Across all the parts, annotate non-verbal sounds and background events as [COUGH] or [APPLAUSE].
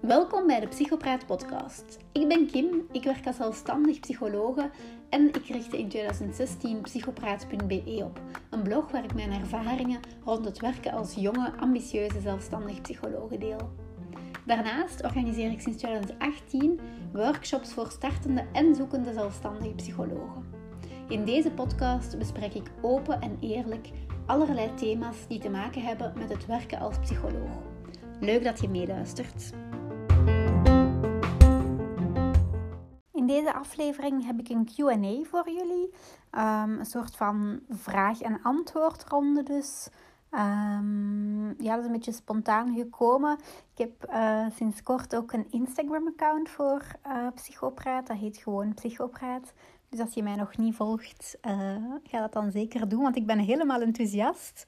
Welkom bij de Psychopraat podcast. Ik ben Kim, ik werk als zelfstandig psychologe en ik richtte in 2016 psychopraat.be op. Een blog waar ik mijn ervaringen rond het werken als jonge, ambitieuze zelfstandig psychologe deel. Daarnaast organiseer ik sinds 2018 workshops voor startende en zoekende zelfstandige psychologen. In deze podcast bespreek ik open en eerlijk allerlei thema's die te maken hebben met het werken als psycholoog. Leuk dat je meeluistert. In deze aflevering heb ik een QA voor jullie. Um, een soort van vraag- en antwoordronde dus. Um, ja, dat is een beetje spontaan gekomen. Ik heb uh, sinds kort ook een Instagram-account voor uh, Psychopraat. Dat heet gewoon Psychopraat. Dus als je mij nog niet volgt, uh, ga dat dan zeker doen. Want ik ben helemaal enthousiast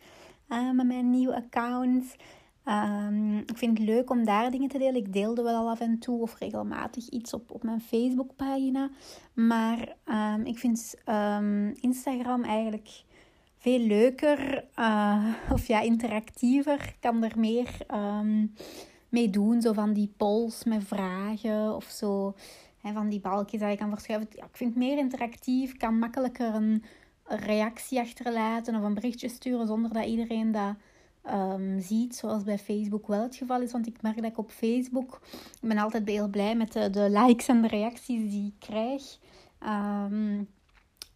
met mijn nieuwe account. Um, ik vind het leuk om daar dingen te delen. Ik deelde wel al af en toe of regelmatig iets op, op mijn Facebookpagina. Maar um, ik vind um, Instagram eigenlijk veel leuker uh, of ja, interactiever. Ik kan er meer mee doen. Zo van die polls met vragen of zo. Van die balkjes dat je kan verschuiven. Ja, ik vind het meer interactief. Kan makkelijker een reactie achterlaten of een berichtje sturen zonder dat iedereen dat um, ziet, zoals bij Facebook wel het geval is. Want ik merk dat ik op Facebook, ik ben altijd heel blij met de, de likes en de reacties die ik krijg.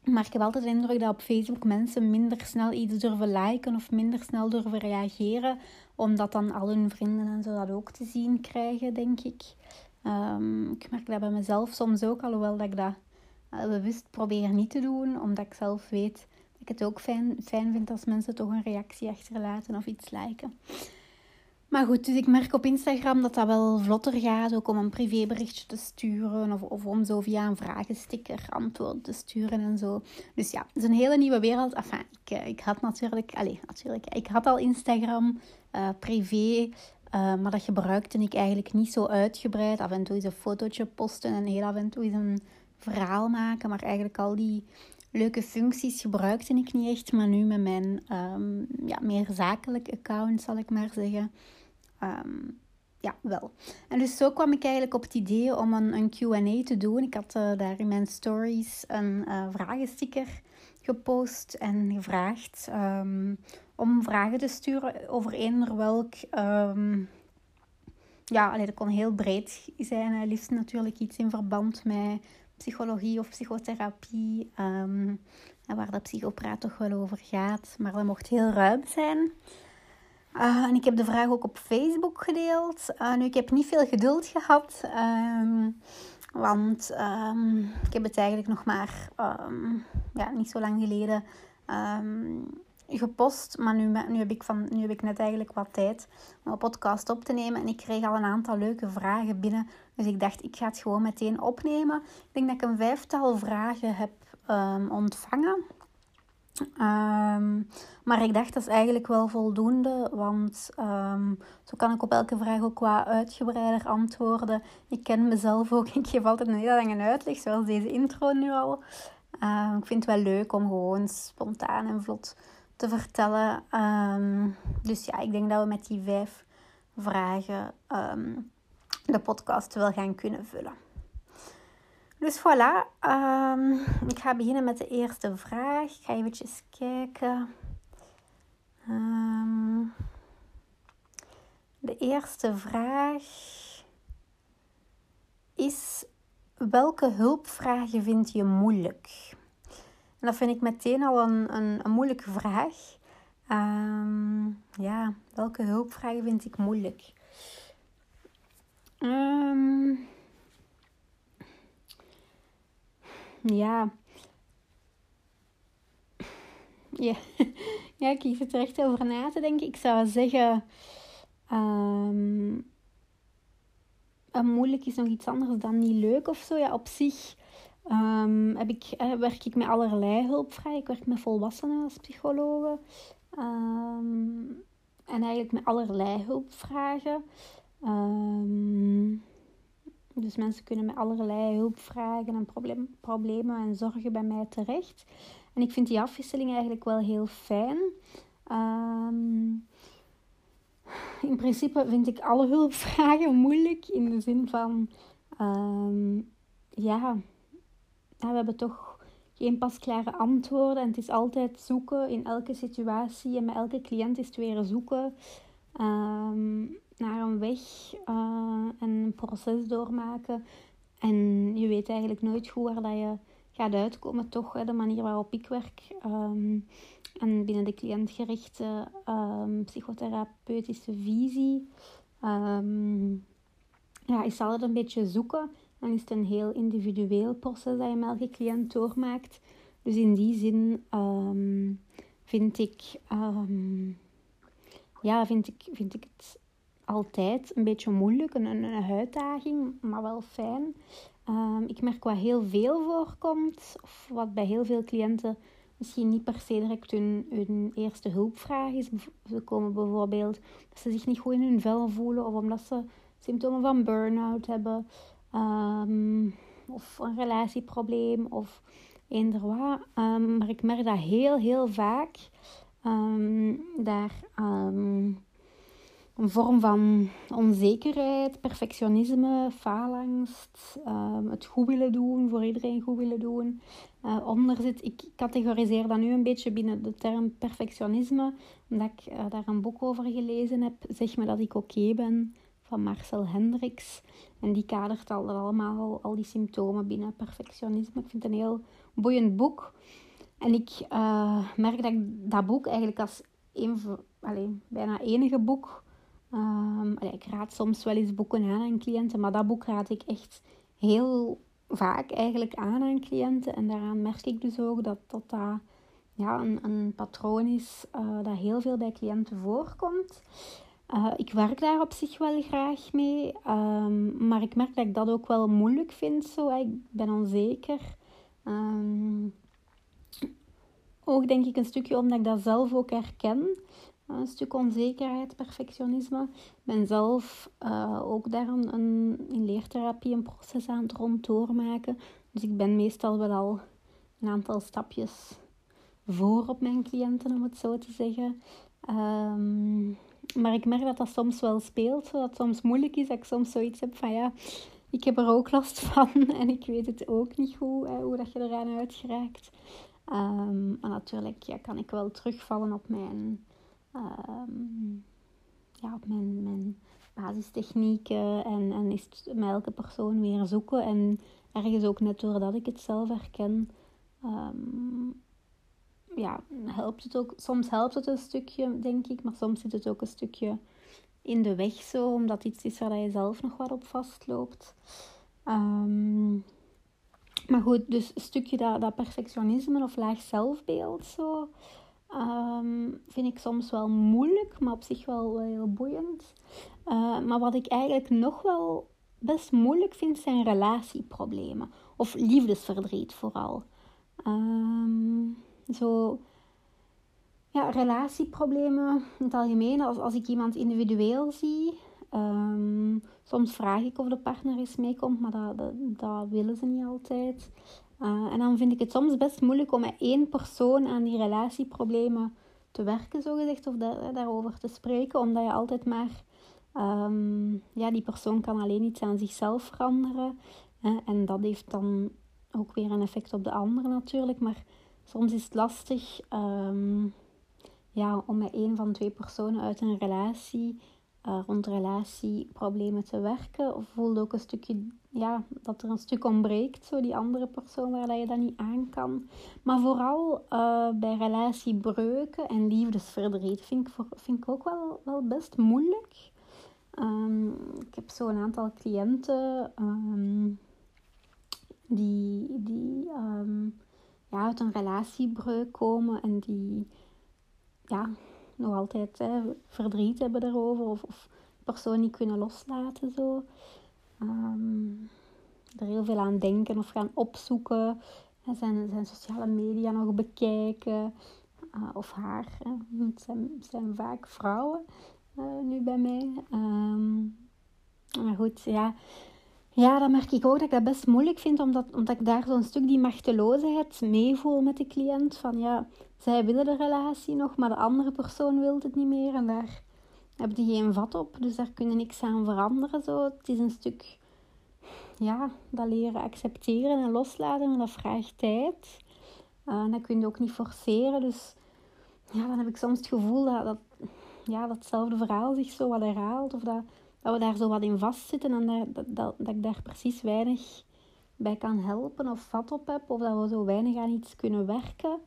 Maar ik heb altijd de indruk dat op Facebook mensen minder snel iets durven liken of minder snel durven reageren, omdat dan al hun vrienden en zo dat ook te zien krijgen, denk ik. Um, ik merk dat bij mezelf soms ook, alhoewel dat ik dat uh, bewust probeer niet te doen, omdat ik zelf weet ik het ook fijn, fijn vind als mensen toch een reactie achterlaten of iets liken. Maar goed, dus ik merk op Instagram dat dat wel vlotter gaat, ook om een privéberichtje te sturen of, of om zo via een vragensticker antwoord te sturen en zo. Dus ja, het is een hele nieuwe wereld. Enfin, ik, eh, ik had natuurlijk, allez, natuurlijk, ik had al Instagram uh, privé, uh, maar dat gebruikte ik eigenlijk niet zo uitgebreid. Af en toe eens een fotootje posten en heel af en toe eens een verhaal maken, maar eigenlijk al die leuke functies gebruikte ik niet echt, maar nu met mijn um, ja, meer zakelijk account, zal ik maar zeggen. Um, ja, wel. En dus zo kwam ik eigenlijk op het idee om een, een Q&A te doen. Ik had uh, daar in mijn stories een uh, vragensticker gepost en gevraagd um, om vragen te sturen over eender welk... ja, allee, dat kon heel breed zijn. Liefst natuurlijk iets in verband met psychologie of psychotherapie, um, waar de psychopraat toch wel over gaat. Maar dat mocht heel ruim zijn. Uh, en ik heb de vraag ook op Facebook gedeeld. Uh, nu, ik heb niet veel geduld gehad. Um, want ik heb het eigenlijk nog maar ja, niet zo lang geleden gepost. Maar nu, nu, heb ik van, nu heb ik net eigenlijk wat tijd om een podcast op te nemen. En ik kreeg al een aantal leuke vragen binnen. Dus ik dacht, ik ga het gewoon meteen opnemen. Ik denk dat ik een vijftal vragen heb um, ontvangen. Um, maar ik dacht dat is eigenlijk wel voldoende, want um, zo kan ik op elke vraag ook wat uitgebreider antwoorden. Ik ken mezelf ook, [LAUGHS] ik geef altijd een hele lange uitleg, zoals deze intro nu al. Ik vind het wel leuk om gewoon spontaan en vlot te vertellen. Um, dus ja, ik denk dat we met die vijf vragen um, de podcast wel gaan kunnen vullen. Dus voilà, um, ik ga beginnen met de eerste vraag. Ik ga eventjes kijken. de eerste vraag is: welke hulpvragen vind je moeilijk? En dat vind ik meteen al een, een, een moeilijke vraag. Um, ja, welke hulpvragen vind ik moeilijk? Um, ja. Ja. [LAUGHS] ja, ik zit er echt over na te denken. Ik zou zeggen... Um, moeilijk is nog iets anders dan niet leuk of zo. Ja, op zich Um, heb ik, eh, werk ik met allerlei hulpvrij. Ik werk met volwassenen als psychologe. Um, en eigenlijk met allerlei hulpvragen. Um, dus mensen kunnen met allerlei hulpvragen en problemen en zorgen bij mij terecht. En ik vind die afwisseling eigenlijk wel heel fijn. Ehm, in principe vind ik alle [LAUGHS] hulpvragen moeilijk in de zin van, ehm, ja, we hebben toch geen pasklare antwoorden en het is altijd zoeken in elke situatie en met elke cliënt is het weer zoeken um, naar een weg uh, en een proces doormaken. En je weet eigenlijk nooit goed waar dat je gaat uitkomen, toch de manier waarop ik werk. Um, en binnen de cliëntgerichte um, psychotherapeutische visie ja, is altijd een beetje zoeken. Dan is het een heel individueel proces dat je met elke cliënt doormaakt. Dus in die zin um, vind ik, ja, vind ik, vind ik het altijd een beetje moeilijk, een, een uitdaging, maar wel fijn. ik merk wat heel veel voorkomt, of wat bij heel veel cliënten misschien niet per se direct hun, hun eerste hulpvraag is. Ze komen bijvoorbeeld dat ze zich niet goed in hun vel voelen of omdat ze symptomen van burn-out hebben ehm, of een relatieprobleem of eender wat. Um, maar ik merk dat heel, heel vaak um, daar een vorm van onzekerheid, perfectionisme, faalangst, het goed willen doen, voor iedereen goed willen doen, uh, onder zit. Ik categoriseer dat nu een beetje binnen de term perfectionisme, omdat ik uh, daar een boek over gelezen heb. Zeg me dat ik oké ben van Marcel Hendricks. En die kadert al, allemaal al die symptomen binnen perfectionisme. Ik vind het een heel boeiend boek. En ik uh, merk dat ik dat boek eigenlijk als een, allez, bijna enige boek. Allez, ik raad soms wel eens boeken aan aan cliënten, maar dat boek raad ik echt heel vaak eigenlijk aan aan cliënten. En daaraan merk ik dus ook dat dat, ja, een, een patroon is uh, dat heel veel bij cliënten voorkomt. Uh, ik werk daar op zich wel graag mee, um, maar ik merk dat ik dat ook wel moeilijk vind. Zo. Ik ben onzeker. Um, ook denk ik een stukje omdat ik dat zelf ook herken een stuk onzekerheid, perfectionisme. Ik ben zelf uh, ook daar een, een, in leertherapie een proces aan het rond doormaken. Dus ik ben meestal wel al een aantal stapjes voor op mijn cliënten, om het zo te zeggen. Um, maar ik merk dat dat soms wel speelt, dat het soms moeilijk is, dat ik soms zoiets heb van ja, ik heb er ook last [LAUGHS] van en ik weet het ook niet goed, hè, hoe dat je eraan uitgeraakt. Um, maar natuurlijk ja, kan ik wel terugvallen op mijn um, ja, op mijn, mijn basistechnieken. En, en is het met elke persoon weer zoeken. En ergens ook net doordat ik het zelf herken, um, ja, helpt het ook. Soms helpt het een stukje, denk ik, maar soms zit het ook een stukje in de weg zo, omdat iets is waar je zelf nog wat op vastloopt. Um, maar goed, dus een stukje dat, dat perfectionisme of laag zelfbeeld zo. Um, vind ik soms wel moeilijk, maar op zich wel, heel boeiend. Uh, maar wat ik eigenlijk nog wel best moeilijk vind, zijn relatieproblemen. Of liefdesverdriet vooral. Um, zo, ja, relatieproblemen in het algemeen. Als, als ik iemand individueel zie, um, soms vraag ik of de partner eens meekomt, maar dat, dat, willen ze niet altijd. Uh, en dan vind ik het soms best moeilijk om met één persoon aan die relatieproblemen te werken, zogezegd, of daarover te spreken, omdat je altijd maar, um, ja, die persoon kan alleen iets aan zichzelf veranderen. en dat heeft dan ook weer een effect op de ander natuurlijk, maar soms is het lastig um, ja, om met één van twee personen uit een relatie uh, rond relatieproblemen te werken. Of voelde ook een stukje, ja, dat er een stuk ontbreekt, zo die andere persoon waar dat je dat niet aan kan. Maar vooral uh, bij relatiebreuken en liefdesverdriet vind ik, vind ik ook wel, wel best moeilijk. Um, ik heb zo een aantal cliënten um, die, die ja, uit een relatiebreuk komen en die ja, nog altijd verdriet hebben daarover of, of persoon niet kunnen loslaten. Zo. Um, er heel veel aan denken of gaan opzoeken. Hè, zijn, zijn sociale media nog bekijken. Uh, of haar. Het, zijn, zijn vaak vrouwen uh, nu bij mij. Um, maar goed, ja. Ja, dan merk ik ook dat ik dat best moeilijk vind, omdat, omdat ik daar zo'n stuk die machteloosheid meevoel met de cliënt. Van ja, zij willen de relatie nog, maar de andere persoon wil het niet meer. En daar heb je geen vat op, dus daar kunnen niks aan veranderen. Zo. Het is een stuk, ja, dat leren accepteren en loslaten, maar dat vraagt tijd. Uh, dat kun je ook niet forceren, dus ja, dan heb ik soms het gevoel dat, dat ja, datzelfde verhaal zich zo wat herhaalt. Of dat, dat we daar zo wat in vastzitten en dat, dat, dat, ik daar precies weinig bij kan helpen of vat op heb. Of dat we zo weinig aan iets kunnen werken.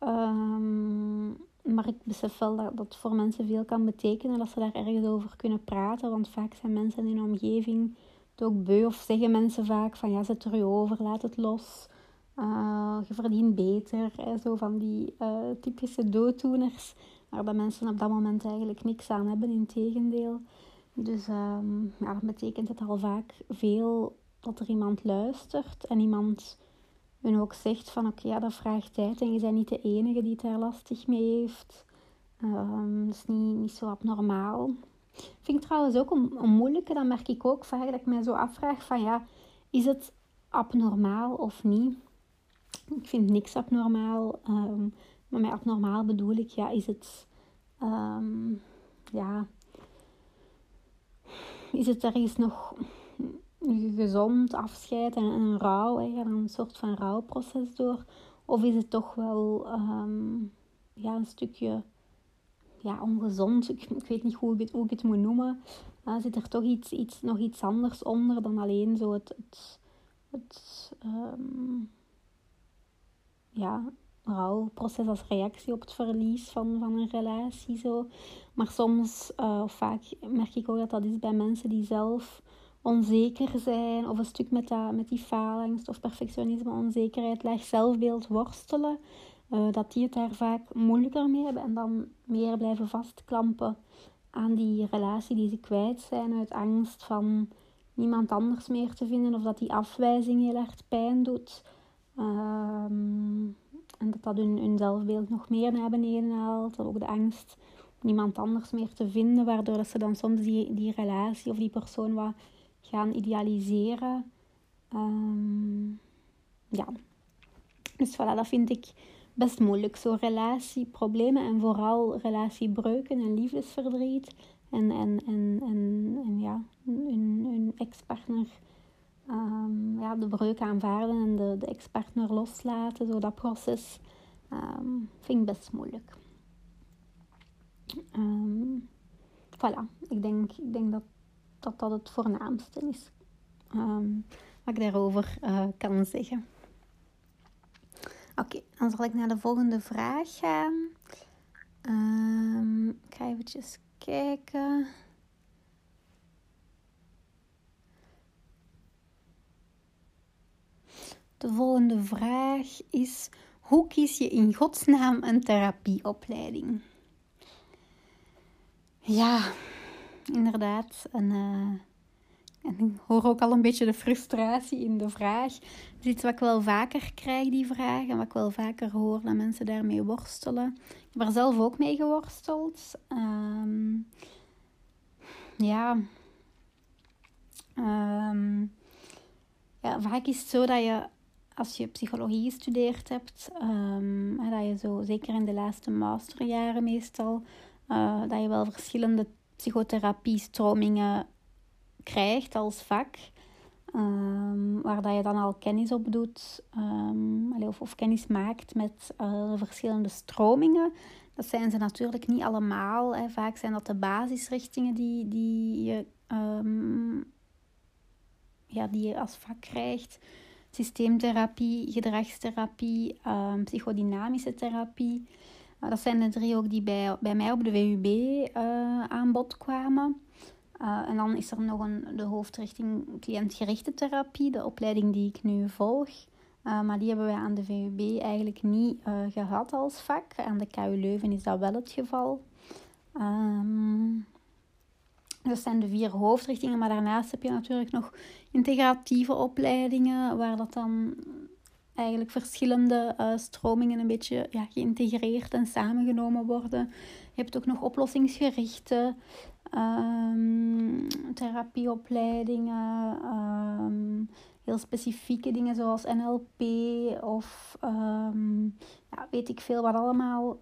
Um, maar ik besef wel dat dat voor mensen veel kan betekenen. Dat ze daar ergens over kunnen praten. Want vaak zijn mensen in hun omgeving het ook beu. Of zeggen mensen vaak van ja, zet er je over, laat het los. Uh, je verdient beter. Hè, zo van die uh, typische dooddoeners. Waar dat mensen op dat moment eigenlijk niks aan hebben, in tegendeel. Dus um, ja, dat betekent het al vaak veel dat er iemand luistert en iemand hun ook zegt van oké, ja, dat vraagt tijd en je bent niet de enige die het daar lastig mee heeft. Um, dat is niet, niet zo abnormaal. Vind ik trouwens ook een, een moeilijke, dan merk ik ook vaak dat ik mij zo afvraag van ja, is het abnormaal of niet? Ik vind niks abnormaal. Um, maar met abnormaal bedoel ik, ja, is het, ja, is het ergens nog gezond afscheid en een rouw, een soort van rouwproces door? Of is het toch wel um, ja, een stukje ja, ongezond? Ik, ik weet niet hoe ik het, hoe het moet noemen. Uh, zit er toch iets, iets, nog iets anders onder dan alleen zo het, het, um, ja, rouwproces als reactie op het verlies van, van een relatie. Zo. Maar soms, uh, of vaak merk ik ook dat dat is bij mensen die zelf onzeker zijn, of een stuk met, dat, met die faalangst of perfectionisme, onzekerheid, laag zelfbeeld worstelen, uh, dat die het daar vaak moeilijker mee hebben en dan meer blijven vastklampen aan die relatie die ze kwijt zijn uit angst van niemand anders meer te vinden of dat die afwijzing heel erg pijn doet. Ehm, en dat dat hun, hun zelfbeeld nog meer naar beneden haalt. Ook de angst om niemand anders meer te vinden, waardoor dat ze dan soms die, die relatie of die persoon wat gaan idealiseren. Um, ja. Dus voilà, dat vind ik best moeilijk. Zo relatieproblemen en vooral relatiebreuken en liefdesverdriet. En, en, en, en, en ja, hun, hun ex-partner um, ja, de breuk aanvaarden en de, de ex-partner loslaten. Zo dat proces um, vind ik best moeilijk. Um, voilà, ik denk, ik denk dat dat dat het voornaamste is wat ik daarover uh, kan zeggen. Oké, dan zal ik naar de volgende vraag gaan. Ik ga eventjes kijken. De volgende vraag is: hoe kies je in godsnaam een therapieopleiding? Ja, inderdaad. En, uh, en ik hoor ook al een beetje de frustratie in de vraag. Het is iets wat ik wel vaker krijg, die vraag. En wat ik wel vaker hoor dat mensen daarmee worstelen. Ik heb er zelf ook mee geworsteld. Um, ja. Um, ja, vaak is het zo dat je als je psychologie gestudeerd hebt, um, dat je zo, zeker in de laatste masterjaren meestal, uh, dat je wel verschillende psychotherapiestromingen krijgt als vak. Um, waar dat je dan al kennis op doet, um, of, of, kennis maakt met uh, verschillende stromingen. Dat zijn ze natuurlijk niet allemaal. Hè. Vaak zijn dat de basisrichtingen die, die, je, ja, die je als vak krijgt. Systeemtherapie, gedragstherapie, psychodynamische therapie. Uh, dat zijn de drie ook die bij, bij mij op de VUB uh, eh, aan bod kwamen. Uh, en dan is er nog een, de hoofdrichting cliëntgerichte therapie, de opleiding die ik nu volg. Maar die hebben wij aan de VUB eigenlijk niet gehad als vak. Aan de KU Leuven is dat wel het geval. Um, dat zijn de vier hoofdrichtingen, maar daarnaast heb je natuurlijk nog integratieve opleidingen, waar dat dan eigenlijk verschillende uh, stromingen een beetje ja, geïntegreerd en samengenomen worden. Je hebt ook nog oplossingsgerichte um, therapieopleidingen, um, heel specifieke dingen zoals NLP of um, ja, weet ik veel wat allemaal.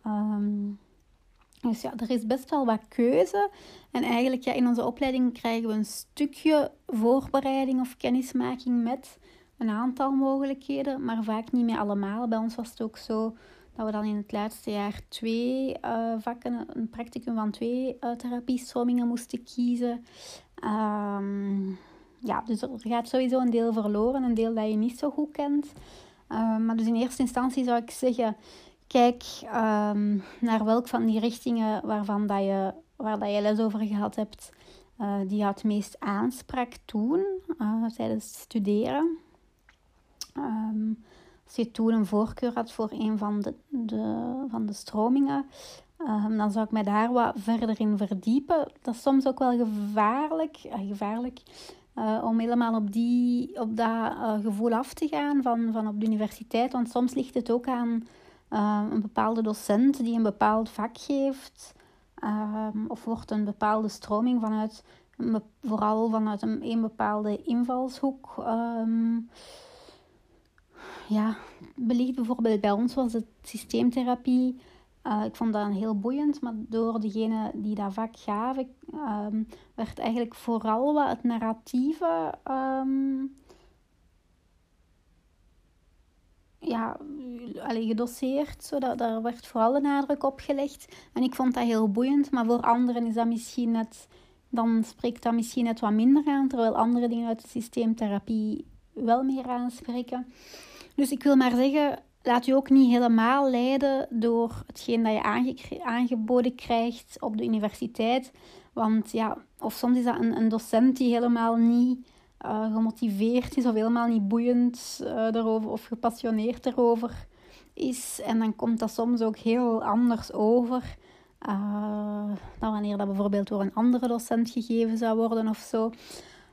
Dus ja, er is best wel wat keuze. En eigenlijk ja, in onze opleiding krijgen we een stukje voorbereiding of kennismaking met een aantal mogelijkheden, maar vaak niet meer allemaal. Bij ons was het ook zo dat we dan in het laatste jaar twee uh, vakken, een practicum van twee uh, therapiestromingen moesten kiezen. Um, ja, dus er gaat sowieso een deel verloren, een deel dat je niet zo goed kent. Um, maar dus in eerste instantie zou ik zeggen, kijk um, naar welk van die richtingen waarvan dat je, waar dat je les over gehad hebt, uh, die je het meest aansprak toen, tijdens het studeren. Um, als je toen een voorkeur had voor een van de, de, van de stromingen, um, dan zou ik mij daar wat verder in verdiepen. Dat is soms ook wel gevaarlijk, uh, gevaarlijk om helemaal op, die, op dat gevoel af te gaan van, van op de universiteit. Want soms ligt het ook aan een bepaalde docent die een bepaald vak geeft. Um, of wordt een bepaalde stroming vanuit, vooral vanuit een, een bepaalde invalshoek um, ja, belicht bijvoorbeeld bij ons was het systeemtherapie. Uh, ik vond dat heel boeiend, maar door degene die dat vak gaven, werd eigenlijk vooral wat het narratieve ja, allee, gedoseerd. Zodat, daar werd vooral de nadruk op gelegd. En ik vond dat heel boeiend, maar voor anderen is dat misschien net, dan spreekt dat misschien net wat minder aan, terwijl andere dingen uit de systeemtherapie wel meer aanspreken. Dus ik wil maar zeggen, laat je ook niet helemaal leiden door hetgeen dat je aangeboden krijgt op de universiteit. Want ja, of soms is dat een, een docent die helemaal niet uh, gemotiveerd is of helemaal niet boeiend uh, erover of gepassioneerd erover is. En dan komt dat soms ook heel anders over uh, dan wanneer dat bijvoorbeeld door een andere docent gegeven zou worden of zo.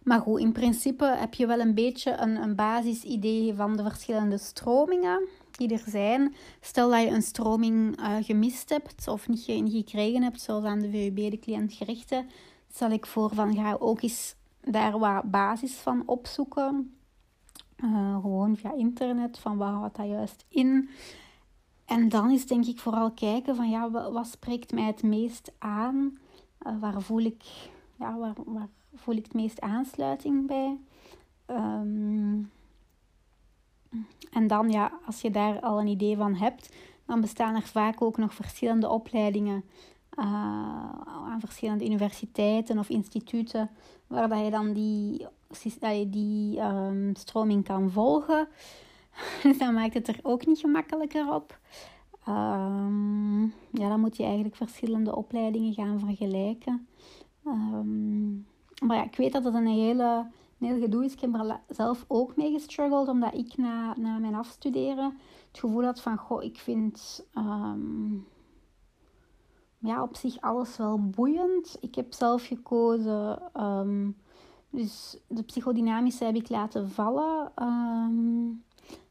Maar goed, in principe heb je wel een beetje een, een basisidee van de verschillende stromingen die er zijn. Stel dat je een stroming gemist hebt of niet, niet gekregen hebt, zoals aan de VUB, de cliëntgerichte, stel ik voor van ga ook eens daar wat basis van opzoeken. Uh, gewoon via internet, van wat houdt dat juist in. En dan is denk ik vooral kijken van ja, wat spreekt mij het meest aan? Uh, waar voel ik, ja, waar, waar voel ik het meest aansluiting bij. Ehm, en dan, ja, als je daar al een idee van hebt, dan bestaan er vaak ook nog verschillende opleidingen uh, aan verschillende universiteiten of instituten, waar dat je dan die, dat die um, stroming kan volgen. [LAUGHS] Dus dan maakt het er ook niet gemakkelijker op. Um, ja, dan moet je eigenlijk verschillende opleidingen gaan vergelijken. Um, maar ja, ik weet dat het een hele, heel gedoe is. Ik heb er zelf ook mee gestruggeld, omdat ik na, na mijn afstuderen het gevoel had van, goh, ik vind ja, op zich alles wel boeiend. Ik heb zelf gekozen, um, dus de psychodynamische heb ik laten vallen. Um,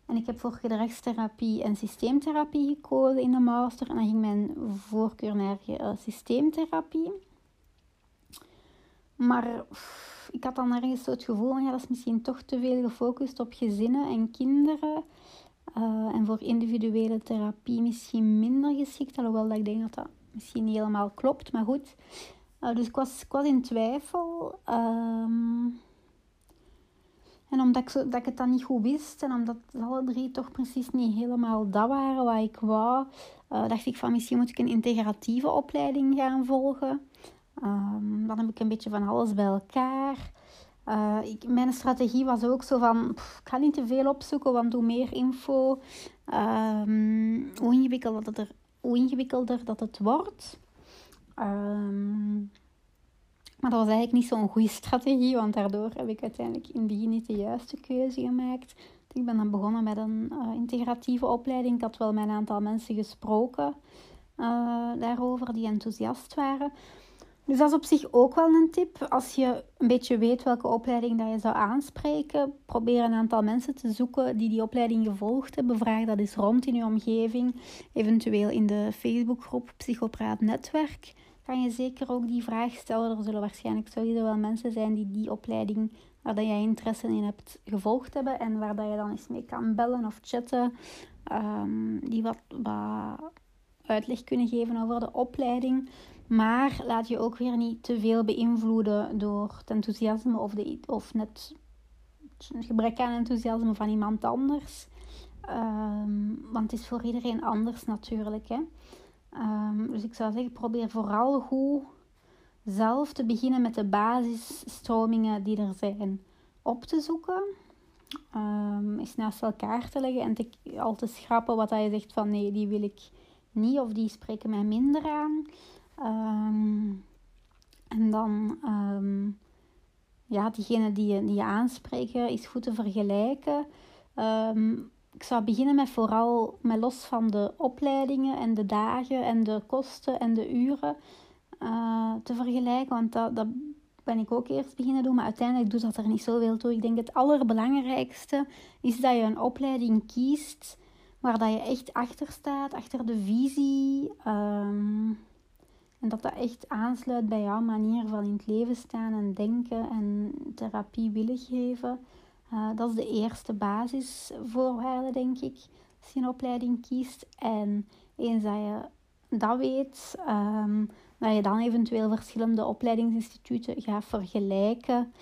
en ik heb voor gedragstherapie en systeemtherapie gekozen in de master. En dan ging mijn voorkeur naar uh, systeemtherapie. Maar ik had dan ergens zo het gevoel ja, dat is misschien toch te veel gefocust op gezinnen en kinderen. Uh, en voor individuele therapie misschien minder geschikt. Alhoewel dat ik denk dat dat misschien niet helemaal klopt, maar goed. Uh, dus ik was, in twijfel. Um, en omdat ik, dat ik het dan niet goed wist en omdat alle drie toch precies niet helemaal dat waren wat ik wou, uh, dacht ik van misschien moet ik een integratieve opleiding gaan volgen. Um, dan heb ik een beetje van alles bij elkaar. Uh, ik, mijn strategie was ook zo van, ik ga niet te veel opzoeken, want hoe meer info, um, hoe, ingewikkelder dat er, hoe ingewikkelder dat het wordt. Um, maar dat was eigenlijk niet zo'n goede strategie, want daardoor heb ik uiteindelijk in het begin niet de juiste keuze gemaakt. Ik ben dan begonnen met een uh, integratieve opleiding. Ik had wel met een aantal mensen gesproken uh, daarover die enthousiast waren. Dus dat is op zich ook wel een tip. Als je een beetje weet welke opleiding dat je zou aanspreken, probeer een aantal mensen te zoeken die die opleiding gevolgd hebben. Vraag dat eens rond in je omgeving, eventueel in de Facebookgroep Psychopraat Netwerk. Kan je zeker ook die vraag stellen. Er zullen waarschijnlijk sowieso wel mensen zijn die die opleiding waar dat jij interesse in hebt gevolgd hebben en waar dat je dan eens mee kan bellen of chatten. Um, die wat, wat uitleg kunnen geven over de opleiding. Maar laat je ook weer niet te veel beïnvloeden door het enthousiasme of, de, of net het gebrek aan enthousiasme van iemand anders. Ehm, want het is voor iedereen anders natuurlijk. Hè? Ehm, dus ik zou zeggen, probeer vooral goed zelf te beginnen met de basisstromingen die er zijn op te zoeken. Um, eens naast elkaar te leggen en te, al te schrappen wat je zegt van nee, die wil ik niet of die spreken mij minder aan. Ehm, en dan, um, ja, diegene die je, die je aanspreken is goed te vergelijken. Um, ik zou beginnen met vooral met los van de opleidingen en de dagen en de kosten en de uren uh, te vergelijken. Want dat, dat ben ik ook eerst beginnen doen, maar uiteindelijk doet dat er niet zoveel toe. Ik denk het allerbelangrijkste is dat je een opleiding kiest waar dat je echt achter staat, achter de visie. En dat dat echt aansluit bij jouw manier van in het leven staan en denken en therapie willen geven. Uh, dat is de eerste basisvoorwaarde, denk ik, als je een opleiding kiest. En eens dat je dat weet, um, dat je dan eventueel verschillende opleidingsinstituten gaat vergelijken.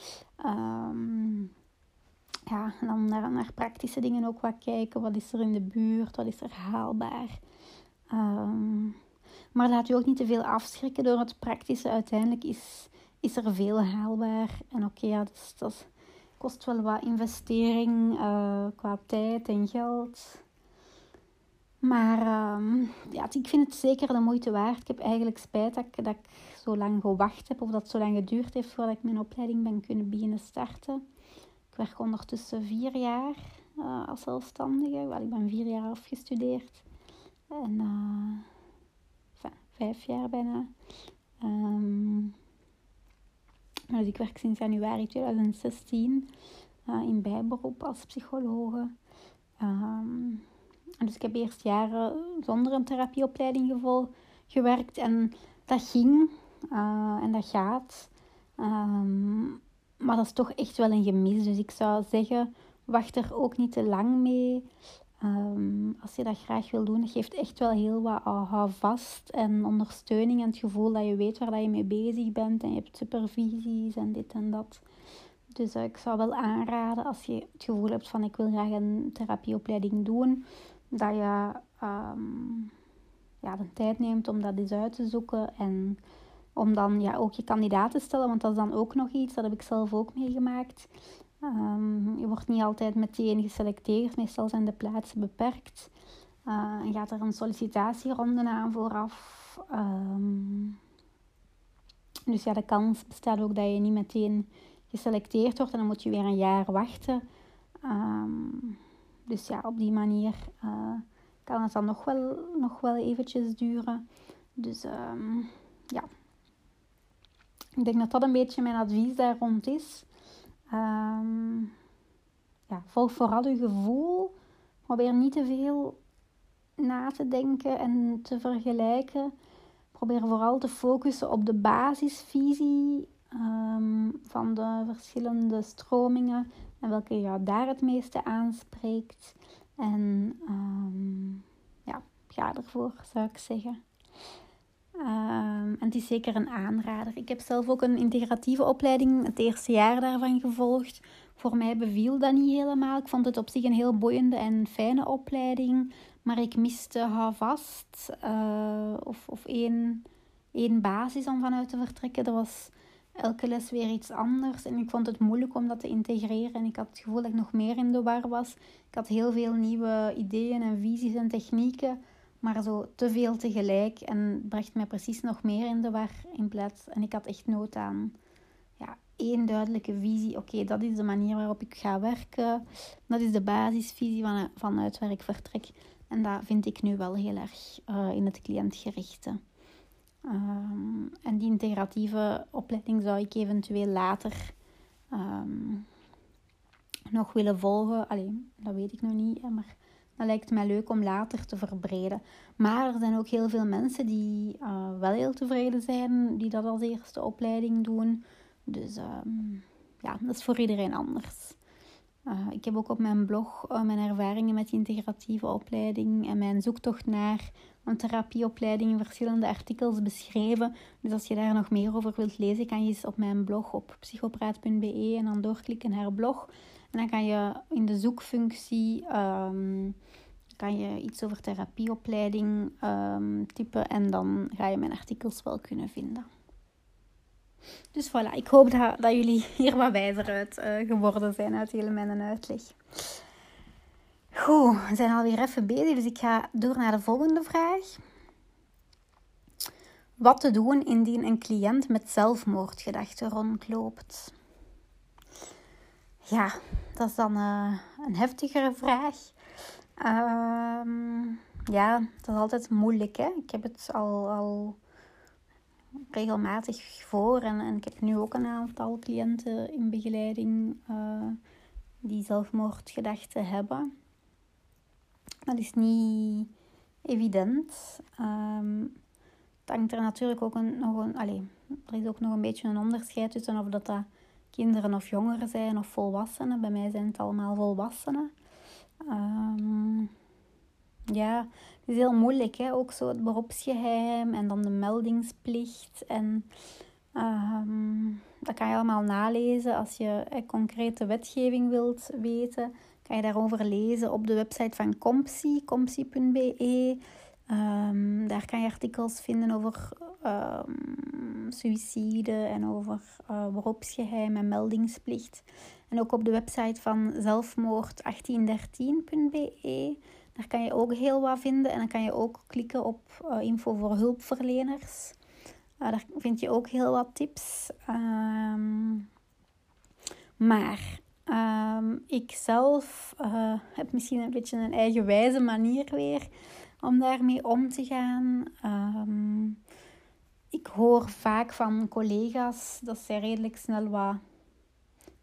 Um, ja, en dan naar, naar, praktische dingen ook wat kijken. Wat is er in de buurt? Wat is er haalbaar? Um, maar laat je ook niet te veel afschrikken door het praktische. Uiteindelijk is, is er veel haalbaar. En oké, ja, dus dat kost wel wat investering uh, qua tijd en geld. Maar um, ja, ik vind het zeker de moeite waard. Ik heb eigenlijk spijt dat ik, dat zo lang gewacht heb. Of dat het zo lang geduurd heeft voordat ik mijn opleiding ben kunnen beginnen starten. Ik werk ondertussen vier jaar uh, als zelfstandige. Wel, ik ben vier jaar afgestudeerd. En... Uh, vijf jaar bijna. Um, dus ik werk sinds januari 2016 uh, eh, in bijberoep als psychologe. Um, dus ik heb eerst jaren zonder een therapieopleiding gevol, gewerkt en dat ging uh, en dat gaat. Um, maar dat is toch echt wel een gemis. Dus ik zou zeggen, wacht er ook niet te lang mee. Ehm, als je dat graag wil doen, geeft echt wel heel wat vast en ondersteuning en het gevoel dat je weet waar dat je mee bezig bent en je hebt supervisies en dit en dat. Dus uh, ik zou wel aanraden als je het gevoel hebt van ik wil graag een therapieopleiding doen, dat je um, ja, de tijd neemt om dat eens uit te zoeken en om dan ja, ook je kandidaat te stellen, want dat is dan ook nog iets, dat heb ik zelf ook meegemaakt. Um, je wordt niet altijd meteen geselecteerd, meestal zijn de plaatsen beperkt. Uh, en gaat er een sollicitatieronde aan vooraf. Um, dus ja, de kans bestaat ook dat je niet meteen geselecteerd wordt en dan moet je weer een jaar wachten. Um, dus ja, op die manier uh, kan het dan nog wel, nog wel eventjes duren. Dus ja, ik denk dat dat een beetje mijn advies daar rond is. Um, ja, volg vooral je gevoel. Probeer niet te veel na te denken en te vergelijken. Probeer vooral te focussen op de basisvisie um, van de verschillende stromingen en welke jou daar het meeste aanspreekt. En um, ja, ga ervoor, zou ik zeggen. Um, en het is zeker een aanrader. Ik heb zelf ook een integratieve opleiding het eerste jaar daarvan gevolgd. Voor mij beviel dat niet helemaal. Ik vond het op zich een heel boeiende en fijne opleiding. Maar ik miste houvast uh, of, of één, één basis om vanuit te vertrekken. Dat was elke les weer iets anders. En ik vond het moeilijk om dat te integreren. En ik had het gevoel dat ik nog meer in de war was. Ik had heel veel nieuwe ideeën en visies en technieken maar zo te veel tegelijk en bracht mij precies nog meer in de war in plaats. En ik had echt nood aan ja, één duidelijke visie. Oké, dat is de manier waarop ik ga werken. Dat is de basisvisie van, vanuit waar ik vertrek. En dat vind ik nu wel heel erg uh, in het cliëntgerichte. Um, en die integratieve opleiding zou ik eventueel later ehm, nog willen volgen. Alleen, dat weet ik nog niet. Maar lijkt mij leuk om later te verbreden. Maar er zijn ook heel veel mensen die uh, wel heel tevreden zijn, die dat als eerste opleiding doen. Dus um, ja, dat is voor iedereen anders. Uh, ik heb ook op mijn blog uh, mijn ervaringen met integratieve opleiding en mijn zoektocht naar een therapieopleiding in verschillende artikels beschreven. Dus als je daar nog meer over wilt lezen, kan je eens op mijn blog op psychopraat.be en dan doorklikken naar blog. En dan kan je in de zoekfunctie um, kan je iets over therapieopleiding um, typen en dan ga je mijn artikels wel kunnen vinden. Dus voilà, ik hoop dat, dat jullie [LAUGHS] hier wat wijzer uit uh, geworden zijn uit hele mijn uitleg. Goed, we zijn alweer even bezig, dus ik ga door naar de volgende vraag. Wat te doen indien een cliënt met zelfmoordgedachten rondloopt? Ja, dat is dan uh, een heftigere vraag. Uh, ja, dat is altijd moeilijk. Hè? Ik heb het al, al regelmatig voor en, en ik heb nu ook een aantal cliënten in begeleiding uh, die zelfmoordgedachten hebben. Dat is niet evident. Um, het hangt er natuurlijk ook een, nog een... Allez, er is ook nog een beetje een onderscheid tussen of dat, dat kinderen of jongeren zijn of volwassenen. Bij mij zijn het allemaal volwassenen. Um, ja, het is heel moeilijk. Hè? Ook zo het beroepsgeheim en dan de meldingsplicht. En um, dat kan je allemaal nalezen als je eh, concrete wetgeving wilt weten kan je daarover lezen op de website van Compsi, compsi.be. Ehm, daar kan je artikels vinden over um, suïcide en over uh, beroepsgeheim en meldingsplicht. En ook op de website van zelfmoord1813.be. Daar kan je ook heel wat vinden. En dan kan je ook klikken op uh, info voor hulpverleners. Uh, daar vind je ook heel wat tips. Um, maar ik zelf heb misschien een beetje een eigenwijze manier weer om daarmee om te gaan. Um, ik hoor vaak van collega's dat zij redelijk snel wat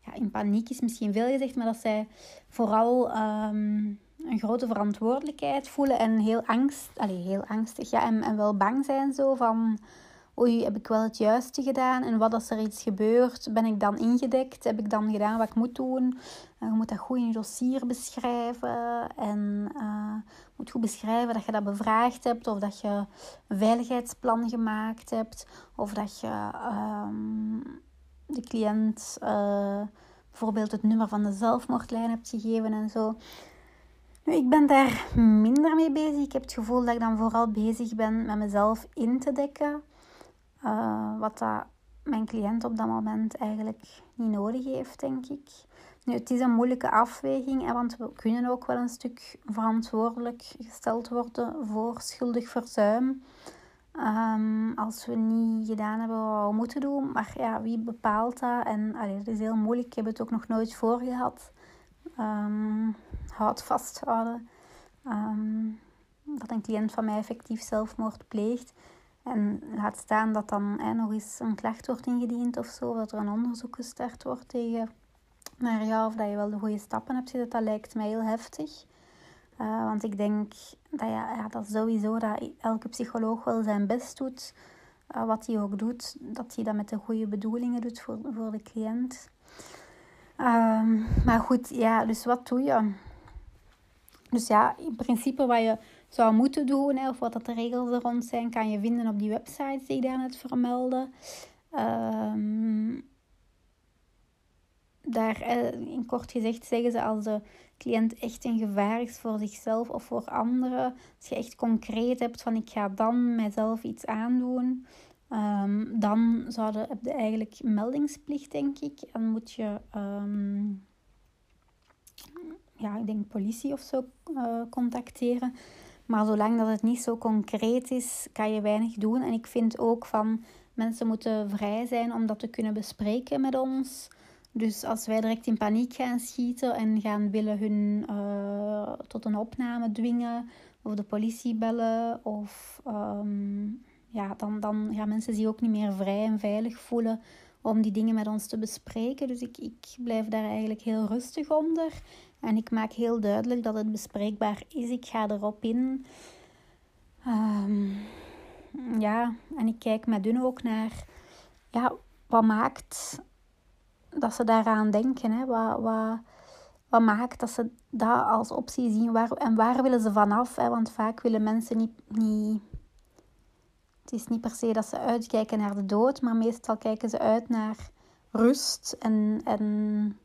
ja, in paniek is misschien veel gezegd, maar dat zij vooral um, een grote verantwoordelijkheid voelen en heel angst, allez, heel angstig, ja, en, en wel bang zijn zo van oei, heb ik wel het juiste gedaan? En wat als er iets gebeurt? Ben ik dan ingedekt? Heb ik dan gedaan wat ik moet doen? Uh, je moet dat goed in je dossier beschrijven. En uh, moet goed beschrijven dat je dat bevraagd hebt. Of dat je een veiligheidsplan gemaakt hebt. Of dat je um, de cliënt uh, bijvoorbeeld het nummer van de zelfmoordlijn hebt gegeven en zo. Ik ben daar minder mee bezig. Ik heb het gevoel dat ik dan vooral bezig ben met mezelf in te dekken. Uh, wat dat mijn cliënt op dat moment eigenlijk niet nodig heeft, denk ik. Nu, het is een moeilijke afweging, hè, want we kunnen ook wel een stuk verantwoordelijk gesteld worden voor schuldig verzuim. Um, als we niet gedaan hebben wat we moeten doen. Maar ja, wie bepaalt dat? En allee, is heel moeilijk. Ik heb het ook nog nooit voor gehad. Um, houd vasthouden. Um, dat een cliënt van mij effectief zelfmoord pleegt. En laat staan dat dan hè, nog eens een klacht wordt ingediend of zo, dat er een onderzoek gestart wordt tegen naar jou of dat je wel de goede stappen hebt gezet, dat lijkt mij heel heftig. Uh, want ik denk dat, ja, ja, dat sowieso dat elke psycholoog wel zijn best doet, uh, wat hij ook doet, dat hij dat met de goede bedoelingen doet voor, voor de cliënt. Um, maar goed, ja, dus wat doe je? Dus ja, in principe wat je zou moeten doen, of wat dat de regels er rond zijn, kan je vinden op die websites die ik daarnet vermeldde. Um, daar, eh, in kort gezegd, zeggen ze als de cliënt echt een gevaar is voor zichzelf of voor anderen. Als je echt concreet hebt van ik ga dan mijzelf iets aandoen. Um, dan zou je, heb je eigenlijk meldingsplicht, denk ik. Dan moet je, um, ja, ik denk politie of zo uh, contacteren. Maar zolang dat het niet zo concreet is, kan je weinig doen. En ik vind ook van mensen moeten vrij zijn om dat te kunnen bespreken met ons. Dus als wij direct in paniek gaan schieten en gaan willen hun uh, tot een opname dwingen, of de politie bellen, of um, ja, dan, dan gaan mensen zich ook niet meer vrij en veilig voelen om die dingen met ons te bespreken. Dus ik, ik blijf daar eigenlijk heel rustig onder. En ik maak heel duidelijk dat het bespreekbaar is. Ik ga erop in. Ehm, ja, en ik kijk met hun ook naar ja, wat maakt dat ze daaraan denken. Hè? Wat, wat, wat maakt dat ze dat als optie zien waar, en waar willen ze vanaf? Hè? Want vaak willen mensen niet, niet. Het is niet per se dat ze uitkijken naar de dood, maar meestal kijken ze uit naar rust en, en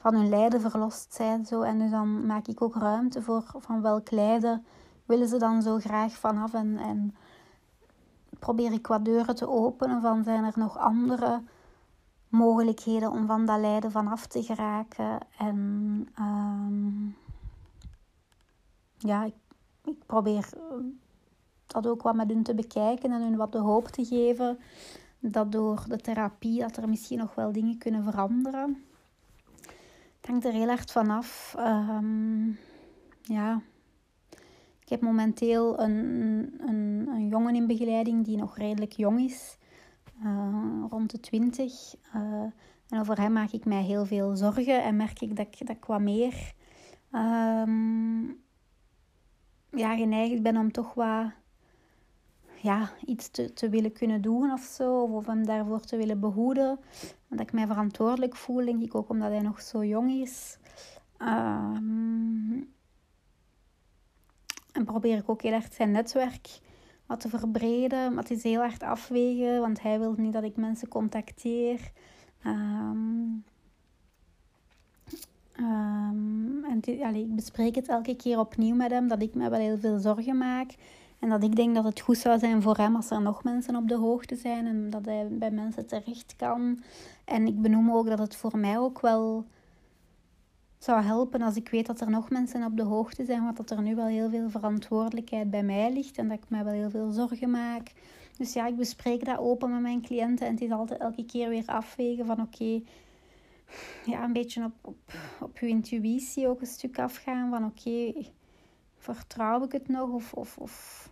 van hun lijden verlost zijn. Zo. En dus dan maak ik ook ruimte voor van welk lijden willen ze dan zo graag vanaf. En, en probeer ik wat deuren te openen van zijn er nog andere mogelijkheden om van dat lijden vanaf te geraken. En um, ja, ik, ik, probeer dat ook wat met hun te bekijken en hun wat de hoop te geven dat door de therapie dat er misschien nog wel dingen kunnen veranderen. Hangt er heel erg vanaf. Um, ja, ik heb momenteel een, een, een jongen in begeleiding die nog redelijk jong is. Eh, rond de 20. Uh, eh, en over hem maak ik mij heel veel zorgen en merk ik dat ik, dat ik wat meer um, ja, geneigd ben om toch wat ja, iets te, te willen kunnen doen of zo. Of, hem daarvoor te willen behoeden. Dat ik mij verantwoordelijk voel, denk ik ook omdat hij nog zo jong is. Um, en probeer ik ook heel erg zijn netwerk wat te verbreden. Maar het is heel hard afwegen, want hij wil niet dat ik mensen contacteer. Um, um, en ik bespreek het elke keer opnieuw met hem, dat ik me wel heel veel zorgen maak. En dat ik denk dat het goed zou zijn voor hem als er nog mensen op de hoogte zijn en dat hij bij mensen terecht kan. En ik benoem ook dat het voor mij ook wel zou helpen als ik weet dat er nog mensen op de hoogte zijn, want dat er nu wel heel veel verantwoordelijkheid bij mij ligt en dat ik mij wel heel veel zorgen maak. Dus ja, ik bespreek dat open met mijn cliënten en het is altijd elke keer weer afwegen van oké, ja, een beetje op, op, op je intuïtie ook een stuk afgaan van oké, vertrouw ik het nog of, of, of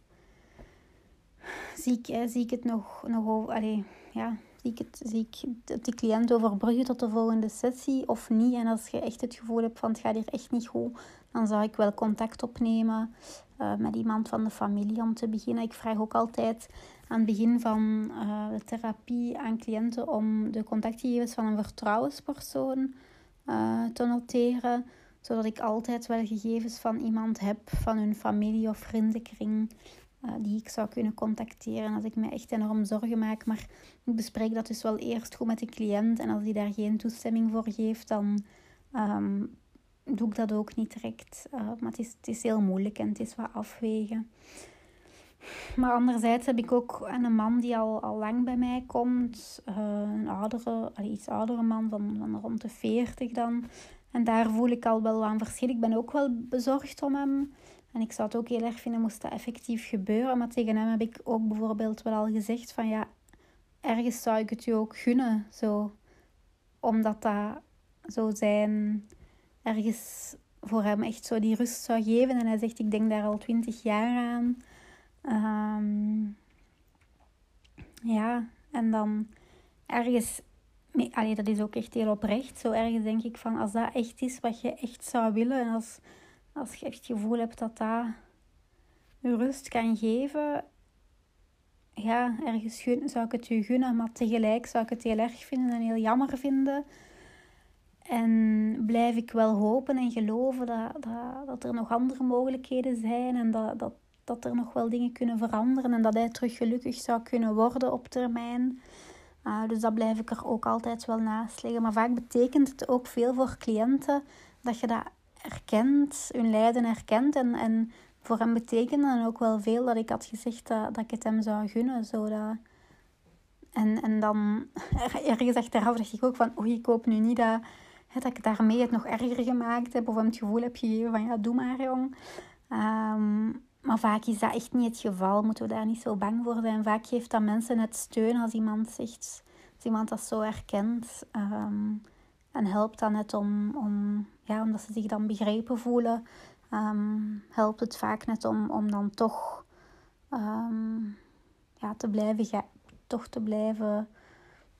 zie, ik, zie ik het nog, nog over, allee, ja, zie ik, het, zie ik de cliënt overbruggen tot de volgende sessie of niet. En als je echt het gevoel hebt van het gaat hier echt niet goed, dan zou ik wel contact opnemen uh, met iemand van de familie om te beginnen. Ik vraag ook altijd aan het begin van uh, de therapie aan cliënten om de contactgegevens van een vertrouwenspersoon te noteren zodat ik altijd wel gegevens van iemand heb, van hun familie of vriendenkring, uh, die ik zou kunnen contacteren als ik me echt enorm zorgen maak. Maar ik bespreek dat dus wel eerst goed met de cliënt. En als die daar geen toestemming voor geeft, dan um, doe ik dat ook niet direct. Uh, maar het is, het is heel moeilijk en het is wat afwegen. Maar anderzijds heb ik ook een man die al, al lang bij mij komt. Uh, een oudere, iets oudere man van, van rond de 40 dan. En daar voel ik al wel aan verschil. Ik ben ook wel bezorgd om hem. En ik zou het ook heel erg vinden moest dat effectief gebeuren. Maar tegen hem heb ik ook bijvoorbeeld wel al gezegd van ja, ergens zou ik het je ook gunnen. Zo. Omdat dat zo zijn, ergens voor hem echt zo die rust zou geven. En hij zegt, ik denk daar al twintig jaar aan. Um, ja, en dan ergens allee, dat is ook echt heel oprecht. Zo ergens denk ik van, als dat echt is wat je echt zou willen... en als, als je echt het gevoel hebt dat dat je rust kan geven... ja, ergens zou ik het je gunnen, maar tegelijk zou ik het heel erg vinden en heel jammer vinden... En blijf ik wel hopen en geloven dat, dat, dat er nog andere mogelijkheden zijn en dat, dat, dat er nog wel dingen kunnen veranderen en dat hij terug gelukkig zou kunnen worden op termijn. Uh, dus dat blijf ik er ook altijd wel naast liggen. Maar vaak betekent het ook veel voor cliënten dat je dat erkent, hun lijden erkent. En, en voor hem betekent dan ook wel veel dat ik had gezegd dat, dat ik het hem zou gunnen. Zodat... En, en dan [LAUGHS] ergens achteraf dacht ik ook van, oei, ik hoop nu niet dat, hè, dat ik daarmee het nog erger gemaakt heb. Of hem het gevoel heb gegeven van, ja, doe maar jong. Um, maar vaak is dat echt niet het geval. Moeten we daar niet zo bang voor zijn. Vaak geeft dat mensen het steun als iemand zegt, als iemand dat zo herkent. Ehm, en helpt dan net om, om, ja, omdat ze zich dan begrepen voelen. Um, helpt het vaak net om, om dan toch um, ja, te blijven gaan, toch te blijven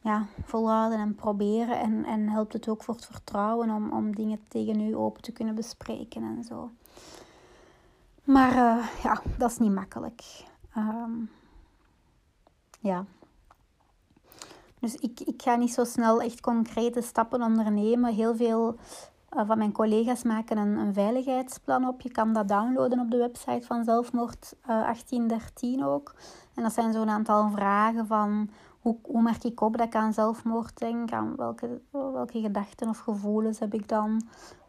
ja, volhouden en proberen. En, en helpt het ook voor het vertrouwen om, om dingen tegen u open te kunnen bespreken en zo. Maar uh, ja, dat is niet makkelijk. Um, ja. Dus ik, ik ga niet zo snel echt concrete stappen ondernemen. Heel veel uh, van mijn collega's maken een, een, veiligheidsplan op. Je kan dat downloaden op de website van Zelfmoord uh, eh, 1813 ook. En dat zijn zo'n aantal vragen van hoe, hoe merk ik op dat ik aan zelfmoord denk? Aan welke, welke gedachten of gevoelens heb ik dan?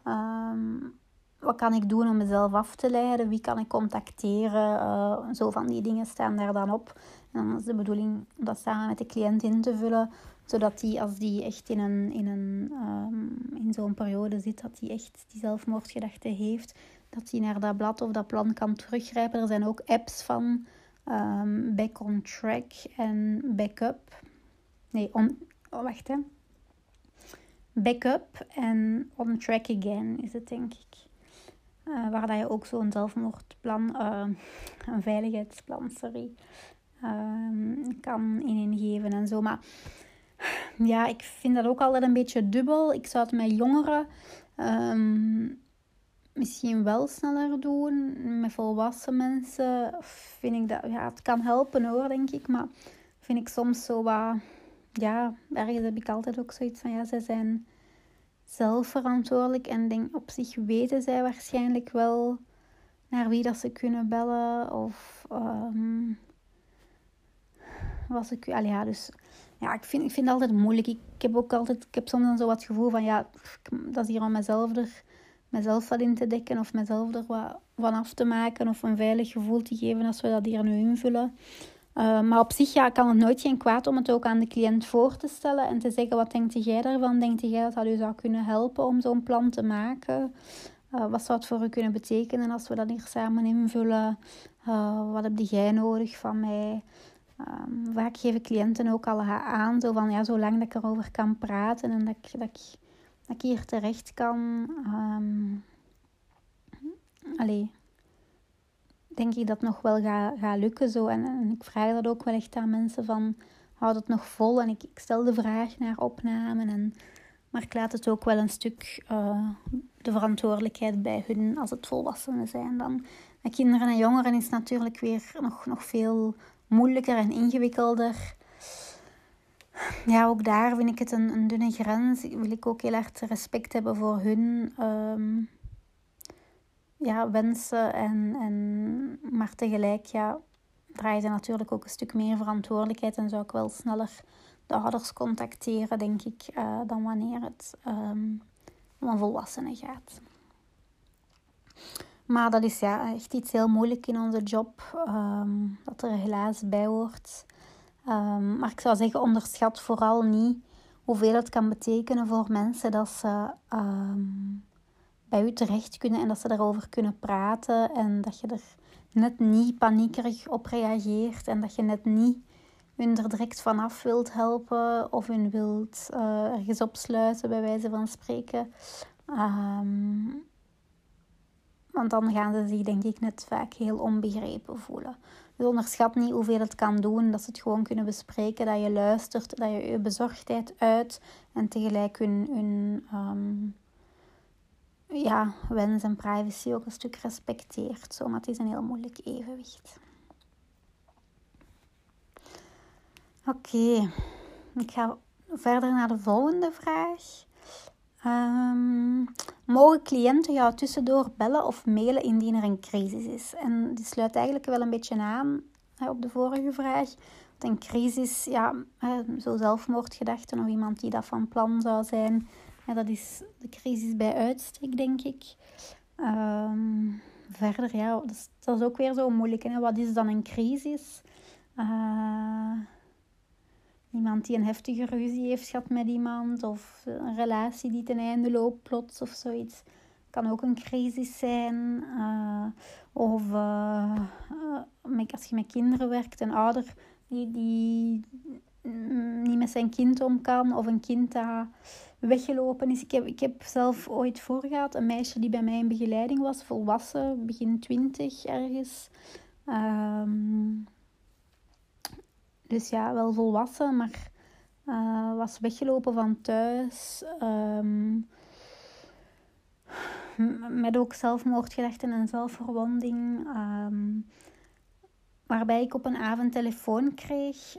Um, wat kan ik doen om mezelf af te leiden? Wie kan ik contacteren? Uh, zo van die dingen staan daar dan op. En dan is de bedoeling om dat samen met de cliënt in te vullen. Zodat die, als die echt in, een, in, een, um, in zo'n periode zit, dat die echt die zelfmoordgedachte heeft. Dat hij naar dat blad of dat plan kan teruggrijpen. Er zijn ook apps van um, Back on Track en Backup. Nee, on, oh, wacht hè. Backup en On Track Again is het denk ik. Uh, waar dat je ook zo'n zelfmoordplan, uh, een veiligheidsplan, sorry, uh, kan ingeven en zo. Maar ja, ik vind dat ook altijd een beetje dubbel. Ik zou het met jongeren um, misschien wel sneller doen. Met volwassen mensen vind ik dat, ja, het kan helpen hoor, denk ik. Maar vind ik soms zo wat, ja, ergens heb ik altijd ook zoiets van, ja, ze zijn zelf verantwoordelijk en denk op zich weten zij waarschijnlijk wel naar wie dat ze kunnen bellen of um, was ik ja dus ja ik vind ik vind het altijd moeilijk ik, heb ook altijd ik heb soms dan zo wat gevoel van ja dat is hier om mezelf er mezelf wat in te dekken of mezelf er wat van af te maken of een veilig gevoel te geven als we dat hier nu invullen uh, maar op zich ja, kan het nooit geen kwaad om het ook aan de cliënt voor te stellen en te zeggen: wat denkt jij daarvan? Denkt jij dat dat u zou kunnen helpen om zo'n plan te maken? Uh, wat zou het voor u kunnen betekenen als we dat hier samen invullen? Uh, wat heb jij nodig van mij? Um, vaak geven cliënten ook al aan, zo van ja, zolang dat ik erover kan praten en dat ik, dat ik, hier terecht kan. Um, denk ik dat nog wel gaat ga lukken. Zo. En, en, ik vraag dat ook wel echt aan mensen van, houd het nog vol? En ik, ik stel de vraag naar opname. En, maar ik laat het ook wel een stuk uh, de verantwoordelijkheid bij hun als het volwassenen zijn. Dan. Kinderen en jongeren is natuurlijk weer nog, nog veel moeilijker en ingewikkelder. Ja, ook daar vind ik het een, een dunne grens. Wil ik ook heel erg respect hebben voor hun. Um, ja, wensen. En, en, maar tegelijk ja, draaien ze natuurlijk ook een stuk meer verantwoordelijkheid. En zou ik wel sneller de ouders contacteren, denk ik, uh, dan wanneer het um, om een volwassene gaat. Maar dat is ja, echt iets heel moeilijk in onze job, um, dat er helaas bij hoort. Um, maar ik zou zeggen, onderschat vooral niet hoeveel het kan betekenen voor mensen dat ze um, bij u terecht kunnen en dat ze daarover kunnen praten en dat je er net niet paniekerig op reageert en dat je net niet hun er direct vanaf wilt helpen of hun wilt uh, ergens opsluiten, bij wijze van spreken. Um, want dan gaan ze zich, denk ik, net vaak heel onbegrepen voelen. Dus onderschat niet hoeveel het kan doen, dat ze het gewoon kunnen bespreken, dat je luistert, dat je je bezorgdheid uit en tegelijk hun, hun um, ja, wens en privacy ook een stuk respecteert. Zo, maar het is een heel moeilijk evenwicht. Oké, ik ga verder naar de volgende vraag. Um, mogen cliënten jou tussendoor bellen of mailen indien er een crisis is? En die sluit eigenlijk wel een beetje aan hè, op de vorige vraag. Want een crisis, ja, zo zelfmoordgedachten of iemand die dat van plan zou zijn, dat is de crisis bij uitstek, denk ik. Um, verder, ja, dat is, dat is, ook weer zo moeilijk. Hè? Wat is dan een crisis? Uh, iemand die een heftige ruzie heeft gehad met iemand, of een relatie die ten einde loopt plots of zoiets. Kan ook een crisis zijn. Uh, of uh, als je met kinderen werkt, een ouder die, die niet met zijn kind om kan, of een kind dat weggelopen is. Ik heb, ik heb zelf ooit voor gehad een meisje die bij mij in begeleiding was, volwassen, begin twintig ergens. Um, dus ja, wel volwassen, maar uh, was weggelopen van thuis. Um, met ook zelfmoordgedachten en zelfverwonding. Um, waarbij ik op een avond telefoon kreeg.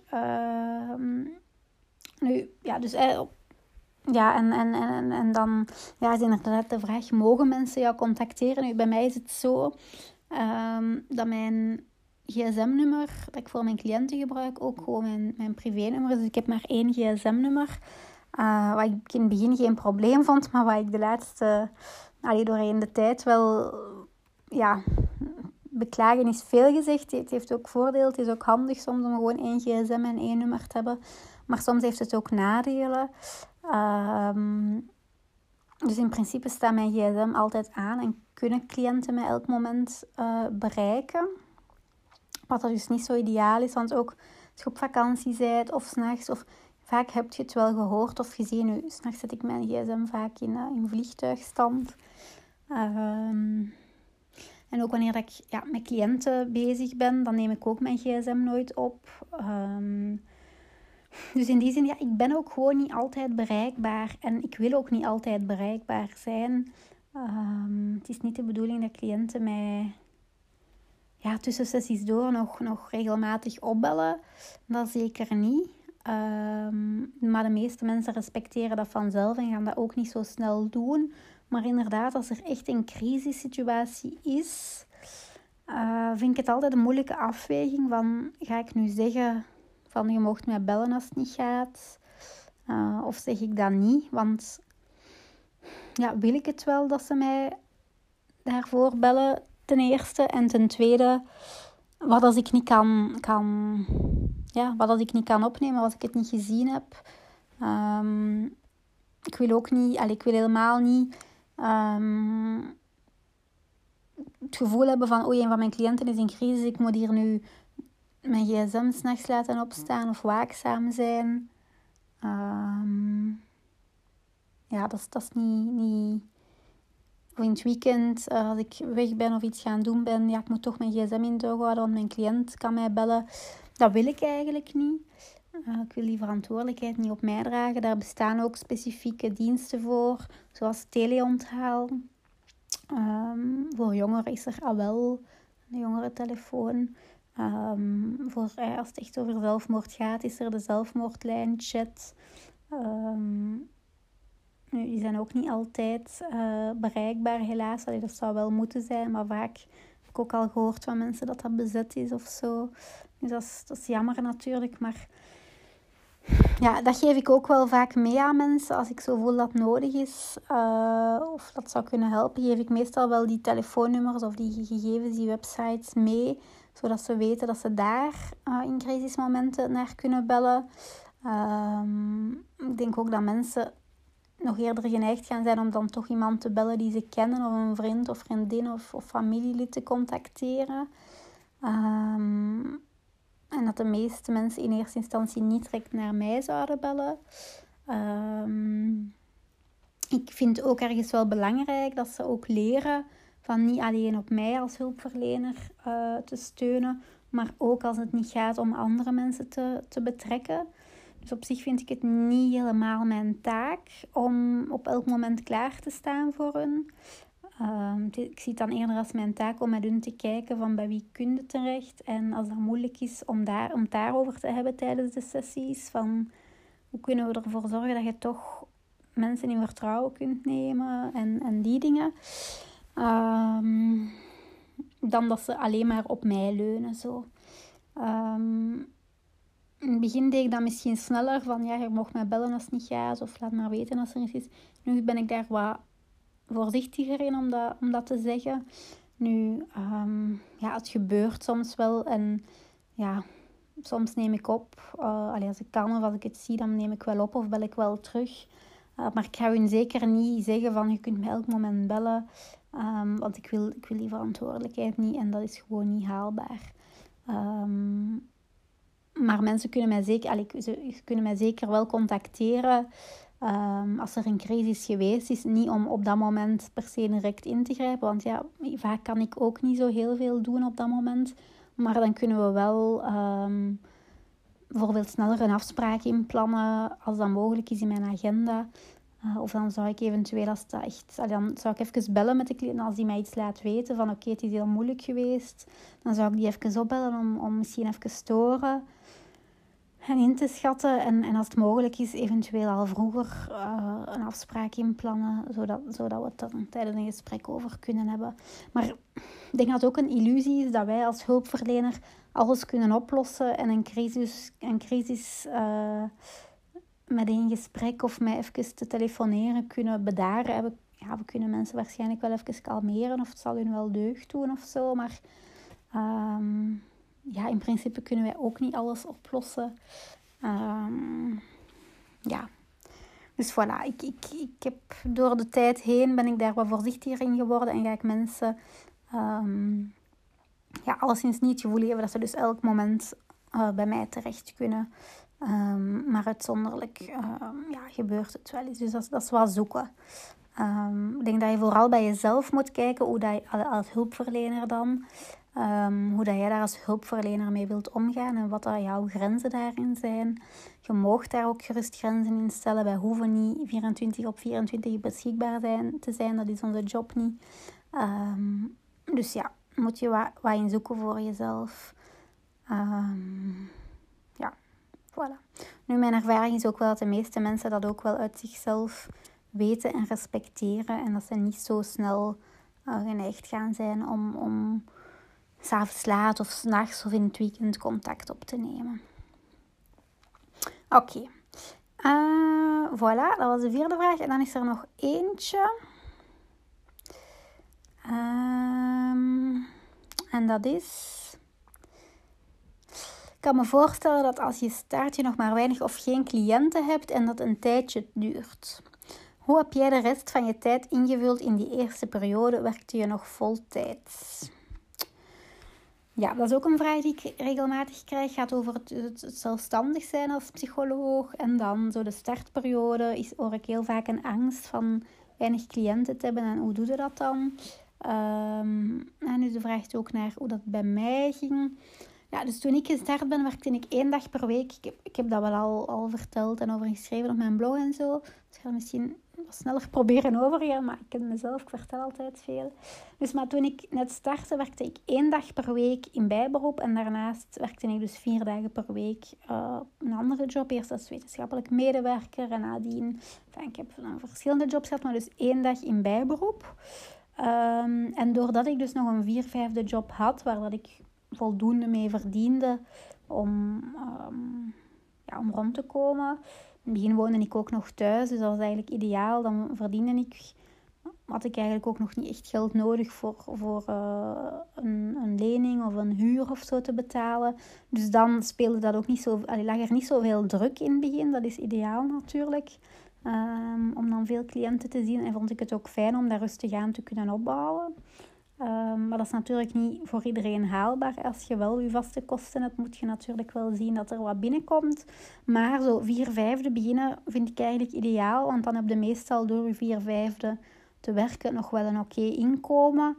nu, ja, dus eh, ja, en, en, en, en dan ja, is inderdaad de vraag: mogen mensen jou contacteren? Nu, bij mij is het zo dat mijn gsm-nummer dat ik voor mijn cliënten gebruik, ook gewoon mijn, mijn privé-nummer. Dus ik heb maar één gsm-nummer. Uh, wat ik in het begin geen probleem vond, maar wat ik de laatste, allee, doorheen de tijd wel, ja, beklagen is veel gezegd. Het heeft ook voordeel, het is ook handig soms om gewoon één gsm en één nummer te hebben. Maar soms heeft het ook nadelen. Ehm, dus in principe staat mijn gsm altijd aan en kunnen cliënten mij elk moment uh, bereiken. Wat dat dus niet zo ideaal is, want ook als je op vakantie bent of s'nachts, of vaak heb je het wel gehoord of gezien. Nu, s'nachts zet ik mijn gsm vaak in, uh, in vliegtuigstand. Ehm, en ook wanneer ik ja, met cliënten bezig ben, dan neem ik ook mijn gsm nooit op. Ehm, dus in die zin, ja, ik ben ook gewoon niet altijd bereikbaar. En ik wil ook niet altijd bereikbaar zijn. Um, het is niet de bedoeling dat cliënten mij ja, tussen sessies door nog, nog regelmatig opbellen. Dat zeker niet. Um, maar de meeste mensen respecteren dat vanzelf en gaan dat ook niet zo snel doen. Maar inderdaad, als er echt een crisissituatie is, uh, vind ik het altijd een moeilijke afweging van ga ik nu zeggen van je mocht mij bellen als het niet gaat. Uh, of zeg ik dat niet? Want ja, wil ik het wel dat ze mij daarvoor bellen? Ten eerste. En ten tweede, wat als ik niet kan, kan, ja, wat als ik niet kan opnemen, als ik het niet gezien heb. Um, ik wil ook niet, allee, ik wil helemaal niet um, het gevoel hebben van, oh, een van mijn cliënten is in crisis, ik moet hier nu mijn gsm s'nachts laten opstaan of waakzaam zijn. Um, ja, dat, dat is niet, niet, of in het weekend, uh, als ik weg ben of iets gaan doen ben, ja, ik moet toch mijn gsm in toog houden, want mijn cliënt kan mij bellen. Dat wil ik eigenlijk niet. Uh, ik wil die verantwoordelijkheid niet op mij dragen. Daar bestaan ook specifieke diensten voor, zoals teleonthaal. Um, voor jongeren is er al wel een jongerentelefoon. Um, voor, uh, als het echt over zelfmoord gaat, is er de zelfmoordlijn, chat. Um, die zijn ook niet altijd uh, bereikbaar, helaas. Dat zou wel moeten zijn, maar vaak heb ik ook al gehoord van mensen dat dat bezet is of zo. Dus dat is, dat is jammer natuurlijk, maar ja, dat geef ik ook wel vaak mee aan mensen. Als ik zo voel dat nodig is uh, of dat zou kunnen helpen, geef ik meestal wel die telefoonnummers of die gegevens, die websites mee. Zodat ze weten dat ze daar uh, in crisismomenten naar kunnen bellen. Um, ik denk ook dat mensen nog eerder geneigd gaan zijn om dan toch iemand te bellen die ze kennen, of een vriend of vriendin of, of familielid te contacteren. Ehm, en dat de meeste mensen in eerste instantie niet direct naar mij zouden bellen. Ehm, ik vind ook ergens wel belangrijk dat ze ook leren van niet alleen op mij als hulpverlener uh, te steunen, maar ook als het niet gaat om andere mensen te, te betrekken. Dus op zich vind ik het niet helemaal mijn taak om op elk moment klaar te staan voor hun. Um, ik zie het dan eerder als mijn taak om met hun te kijken van bij wie kun je terecht. En als dat moeilijk is om, daar, om het daarover te hebben tijdens de sessies. Van hoe kunnen we ervoor zorgen dat je toch mensen in vertrouwen kunt nemen en, en die dingen. Um, dan dat ze alleen maar op mij leunen. Zo. Um, in het begin deed ik dat misschien sneller, van ja, je mag mij bellen als het niet gaat, of laat maar weten als er iets is. Nu ben ik daar wat voorzichtiger in om dat, om dat te zeggen. Nu, um, ja, het gebeurt soms wel en ja, soms neem ik op. Uh, als ik kan of als ik het zie, dan neem ik wel op of bel ik wel terug. Uh, maar ik ga u zeker niet zeggen van je kunt mij elk moment bellen. Um, want ik wil, ik wil die verantwoordelijkheid niet en dat is gewoon niet haalbaar. Um, maar mensen kunnen mij zeker, allee, ze kunnen mij zeker wel contacteren um, als er een crisis geweest is. Niet om op dat moment per se direct in te grijpen, want ja, vaak kan ik ook niet zo heel veel doen op dat moment. Maar dan kunnen we wel um, bijvoorbeeld sneller een afspraak inplannen als dat mogelijk is in mijn agenda. Uh, of dan zou ik eventueel, als dat echt, dan zou ik even bellen met de cliënt als die mij iets laat weten van oké, het is heel moeilijk geweest. Dan zou ik die even opbellen om, om misschien even te storen en in te schatten. En, en als het mogelijk is, eventueel al vroeger uh, een afspraak inplannen, zodat, zodat we het dan tijdens een gesprek over kunnen hebben. Maar ik denk dat het ook een illusie is dat wij als hulpverlener alles kunnen oplossen en een crisis, een crisis uh, met een gesprek of met even te telefoneren kunnen bedaren. Ja, we kunnen mensen waarschijnlijk wel even kalmeren of het zal hun wel deugd doen of zo, maar... Um, ja, in principe kunnen wij ook niet alles oplossen. Um, ja. Dus voilà, ik, ik, ik heb door de tijd heen ben ik daar wat voorzichtiger in geworden en ga ik mensen um, ja, alleszins niet het geven dat ze dus elk moment uh, bij mij terecht kunnen. Um, maar uitzonderlijk ja, gebeurt het wel eens. Dus dat, dat is wel zoeken. ik denk dat je vooral bij jezelf moet kijken, hoe dat je als hulpverlener dan, Um, hoe dat jij daar als hulpverlener mee wilt omgaan en wat jouw grenzen daarin zijn. Je mag daar ook gerust grenzen in stellen. Wij hoeven niet 24 op 24 beschikbaar zijn, te zijn. Dat is onze job niet. Um, dus ja, moet je wat, wat in zoeken voor jezelf. Um, ja, voilà. Nu, mijn ervaring is ook wel dat de meeste mensen dat ook wel uit zichzelf weten en respecteren. En dat ze niet zo snel uh, geneigd gaan zijn om... om s'avonds laat of s'nachts of in het weekend contact op te nemen. Oké. Eh, voilà, dat was de vierde vraag. En dan is er nog eentje. Um, en dat is... Ik kan me voorstellen dat als je start je nog maar weinig of geen cliënten hebt en dat een tijdje duurt. Hoe heb jij de rest van je tijd ingevuld in die eerste periode? Werkte je nog vol tijd? Ja, dat is ook een vraag die ik regelmatig krijg. gaat over het, zelfstandig zijn als psycholoog. En dan zo de startperiode is, hoor ik heel vaak een angst van weinig cliënten te hebben. En hoe doe je dat dan? Um, en nu de vraag ook naar hoe dat bij mij ging. Ja, dus toen ik gestart ben, werkte ik één dag per week. Ik heb, ik heb dat wel al, al verteld en over geschreven op mijn blog en zo. Ga misschien wat sneller proberen overgaan, maar ik ken mezelf, ik vertel altijd veel. Dus maar toen ik net startte, werkte ik één dag per week in bijberoep. En daarnaast werkte ik dus vier dagen per week uh, een andere job. Eerst als wetenschappelijk medewerker en nadien... Enfin, ik heb verschillende jobs gehad, maar dus één dag in bijberoep. Um, en doordat ik dus nog een vier vijfde job had, waar dat ik voldoende mee verdiende om, um, ja, om rond te komen. In het begin woonde ik ook nog thuis, dus dat was eigenlijk ideaal. Dan verdiende ik, had ik eigenlijk ook nog niet echt geld nodig voor, voor uh, een, een lening of een huur of zo te betalen. Dus dan speelde dat ook niet zo, allee, lag er niet zoveel druk in het begin. Dat is ideaal natuurlijk. Um, om dan veel cliënten te zien. En vond ik het ook fijn om daar rustig aan te kunnen opbouwen. Um, maar dat is natuurlijk niet voor iedereen haalbaar. Als je wel je vaste kosten hebt, moet je natuurlijk wel zien dat er wat binnenkomt. Maar zo vier vijfde beginnen vind ik eigenlijk ideaal. Want dan heb je meestal door je vier vijfde te werken nog wel een oké inkomen.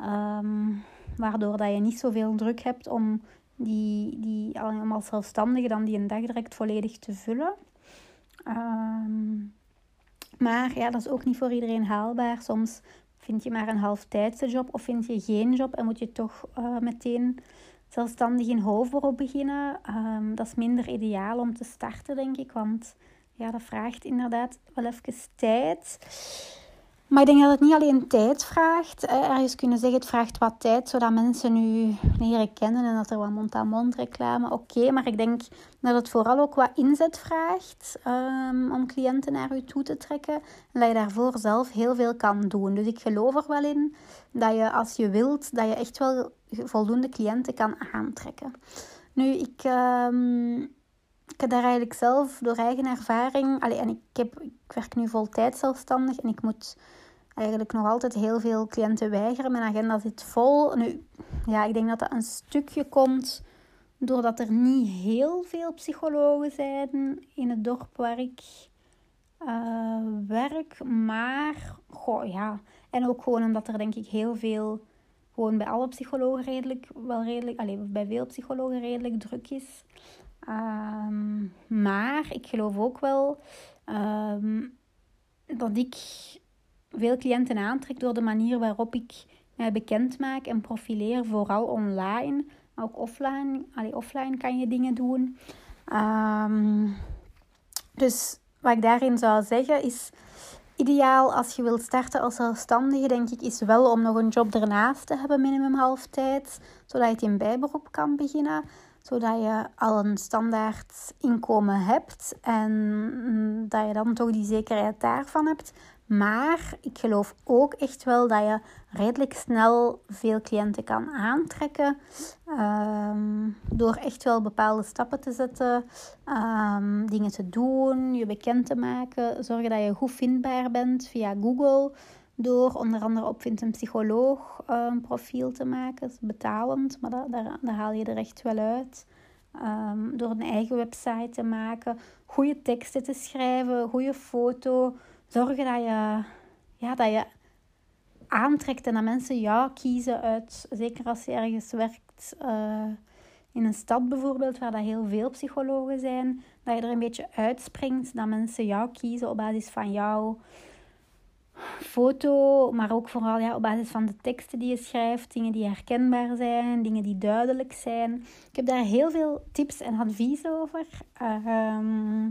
Um, waardoor dat je niet zoveel druk hebt om die, die allemaal zelfstandigen dan die een dag direct volledig te vullen. Um, maar ja, dat is ook niet voor iedereen haalbaar. Soms Vind je maar een halftijdse job of vind je geen job en moet je toch uh, meteen zelfstandig in hoofdberoep beginnen? Um, dat is minder ideaal om te starten, denk ik, want ja, dat vraagt inderdaad wel even tijd. Maar ik denk dat het niet alleen tijd vraagt. Ergens kunnen zeggen, het vraagt wat tijd, zodat mensen nu leren kennen en dat er wat mond-aan-mond reclame. Oké, maar ik denk dat het vooral ook wat inzet vraagt um, om cliënten naar u toe te trekken. En dat je daarvoor zelf heel veel kan doen. Dus ik geloof er wel in dat je, als je wilt, dat je echt wel voldoende cliënten kan aantrekken. Nu, ik... Um, ik heb daar eigenlijk zelf door eigen ervaring. Allee, en ik, heb, ik werk nu vol tijd zelfstandig en ik moet eigenlijk nog altijd heel veel cliënten weigeren. Mijn agenda zit vol. Nu, ja, ik denk dat dat een stukje komt doordat er niet heel veel psychologen zijn in het dorp waar ik uh, werk. Maar, goh, ja. En ook gewoon omdat er denk ik heel veel, gewoon bij alle psychologen redelijk, wel redelijk, alleen bij veel psychologen redelijk druk is. Ehm, maar ik geloof ook wel ehm, dat ik veel cliënten aantrek door de manier waarop ik mij bekend maak en profileer, vooral online. Maar ook offline. Allee, offline kan je dingen doen. Ehm, dus wat ik daarin zou zeggen is ideaal als je wilt starten als zelfstandige, denk ik, is wel om nog een job ernaast te hebben, minimum halftijd, zodat je in bijberoep kan beginnen, zodat je al een standaard inkomen hebt en dat je dan toch die zekerheid daarvan hebt. Maar ik geloof ook echt wel dat je redelijk snel veel cliënten kan aantrekken. Ehm, door echt wel bepaalde stappen te zetten, um, dingen te doen, je bekend te maken. Zorgen dat je goed vindbaar bent via Google. Door onder andere op Vind een Psycholoog een ehm, profiel te maken. betalend, maar dat, daar, daar, haal je er echt wel uit. door een eigen website te maken, goede teksten te schrijven, goede foto zorgen dat je, ja, dat je aantrekt en dat mensen jou kiezen uit, zeker als je ergens werkt uh, in een stad bijvoorbeeld, waar dat heel veel psychologen zijn, dat je er een beetje uitspringt, dat mensen jou kiezen op basis van jouw foto, maar ook vooral ja, op basis van de teksten die je schrijft, dingen die herkenbaar zijn, dingen die duidelijk zijn. Ik heb daar heel veel tips en advies over. Uh,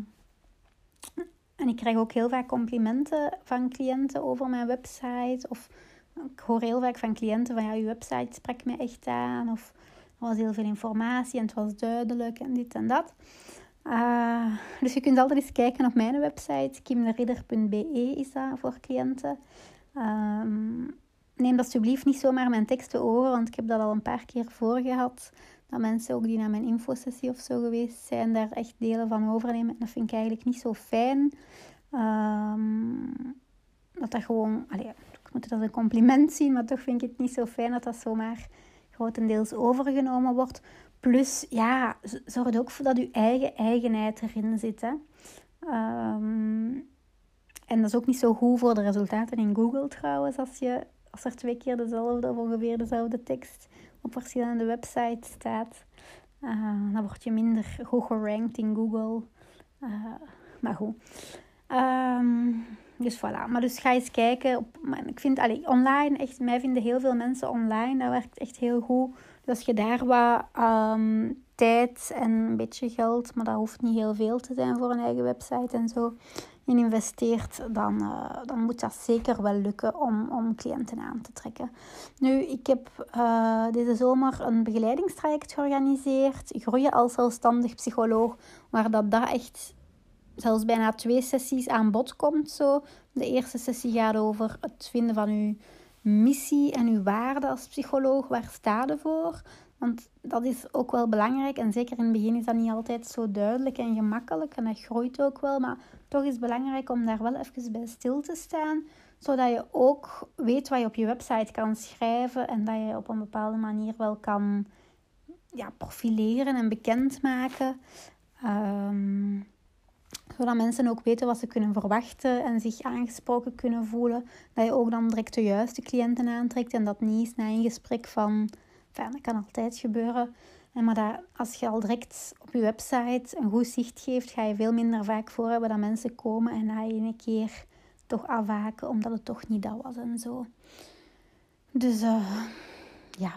en ik krijg ook heel vaak complimenten van cliënten over mijn website. Of ik hoor heel vaak van cliënten van ja, je website spreekt me echt aan. Of er was heel veel informatie en het was duidelijk en dit en dat. Uh, dus je kunt altijd eens kijken op mijn website. kimderidder.be is dat voor cliënten. Um, neem alsjeblieft niet zomaar mijn teksten over, want ik heb dat al een paar keer voor gehad dat mensen ook die naar mijn infosessie of zo geweest zijn, daar echt delen van overnemen. Dat vind ik eigenlijk niet zo fijn. Um, dat dat gewoon, allee, ik moet het als een compliment zien, maar toch vind ik het niet zo fijn dat dat zomaar grotendeels overgenomen wordt. Plus, ja, zorg ook voor dat je eigen eigenheid erin zit. Hè. Ehm, en dat is ook niet zo goed voor de resultaten in Google trouwens, als, je, als er twee keer dezelfde of ongeveer dezelfde tekst op verschillende websites staat. Uh, dan word je minder goed gerankt in Google. Uh, maar goed. Um, dus voilà. Maar dus ga eens kijken. Op, ik vind allee, online, echt, mij vinden heel veel mensen online. Dat werkt echt heel goed. Dus als je daar wat um, tijd en een beetje geld, maar dat hoeft niet heel veel te zijn voor een eigen website en zo, in investeert, dan, uh, dan moet dat zeker wel lukken om, om cliënten aan te trekken. Nu, ik heb uh, deze zomer een begeleidingstraject georganiseerd, Groeien als zelfstandig psycholoog, waar dat, dat echt zelfs bijna twee sessies aan bod komt. Zo. De eerste sessie gaat over het vinden van uw missie en uw waarde als psycholoog. Waar staat je voor? Want dat is ook wel belangrijk. En zeker in het begin is dat niet altijd zo duidelijk en gemakkelijk. En dat groeit ook wel. Maar toch is het belangrijk om daar wel even bij stil te staan. Zodat je ook weet wat je op je website kan schrijven. En dat je op een bepaalde manier wel kan ja, profileren en bekendmaken. Um, zodat mensen ook weten wat ze kunnen verwachten en zich aangesproken kunnen voelen. Dat je ook dan direct de juiste cliënten aantrekt en dat niet na een gesprek van Enfin, dat kan altijd gebeuren. Maar dat, als je al direct op je website een goed zicht geeft, ga je veel minder vaak voor hebben dat mensen komen en na een keer toch afhaken omdat het toch niet dat was en zo. Dus uh, ja.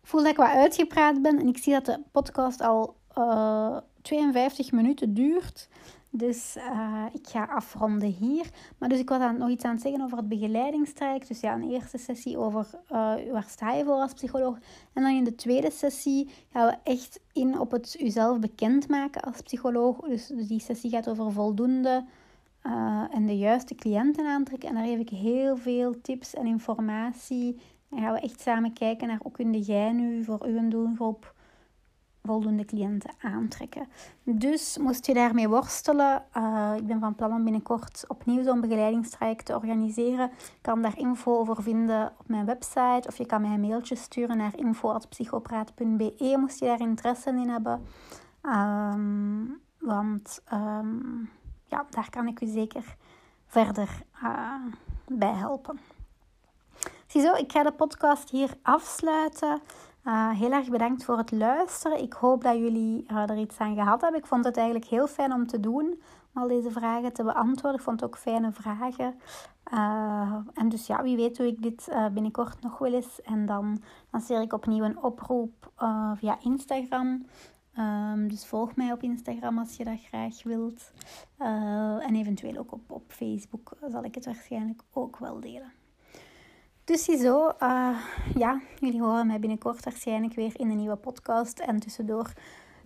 Ik voel dat ik wat uitgepraat ben en ik zie dat de podcast al uh, eh, 52 minuten duurt. Dus uh, ik ga afronden hier. Maar dus ik was nog iets aan het zeggen over het begeleidingstraject. Dus ja, een eerste sessie over uh, waar sta je voor als psycholoog. En dan in de tweede sessie gaan we echt in op het jezelf bekendmaken als psycholoog. Dus die sessie gaat over voldoende uh, en de juiste cliënten aantrekken. En daar geef ik heel veel tips en informatie. En gaan we echt samen kijken naar hoe kun jij nu voor uw doelgroep voldoende cliënten aantrekken. Dus moest je daarmee worstelen, uh, ik ben van plan om binnenkort opnieuw zo'n begeleidingstraject te organiseren. Je kan daar info over vinden op mijn website of je kan mij een mailtje sturen naar info.psychopraat.be moest je daar interesse in hebben. Um, want um, ja, daar kan ik u zeker verder uh, bij helpen. Ziezo, ik ga de podcast hier afsluiten. Uh, heel erg bedankt voor het luisteren. Ik hoop dat jullie er iets aan gehad hebben. Ik vond het eigenlijk heel fijn om te doen, om al deze vragen te beantwoorden. Ik vond het ook fijne vragen. Uh, en dus ja, wie weet doe ik dit binnenkort nog wel eens. En dan lanceer ik opnieuw een oproep via Instagram. Um, dus volg mij op Instagram als je dat graag wilt. en eventueel ook op, op Facebook zal ik het waarschijnlijk ook wel delen. Dus zo, uh, ja, jullie horen mij binnenkort waarschijnlijk weer in een nieuwe podcast. En tussendoor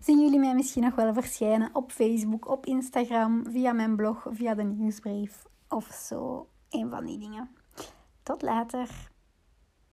zien jullie mij misschien nog wel verschijnen op Facebook, op Instagram, via mijn blog, via de nieuwsbrief of zo. Een van die dingen. Tot later.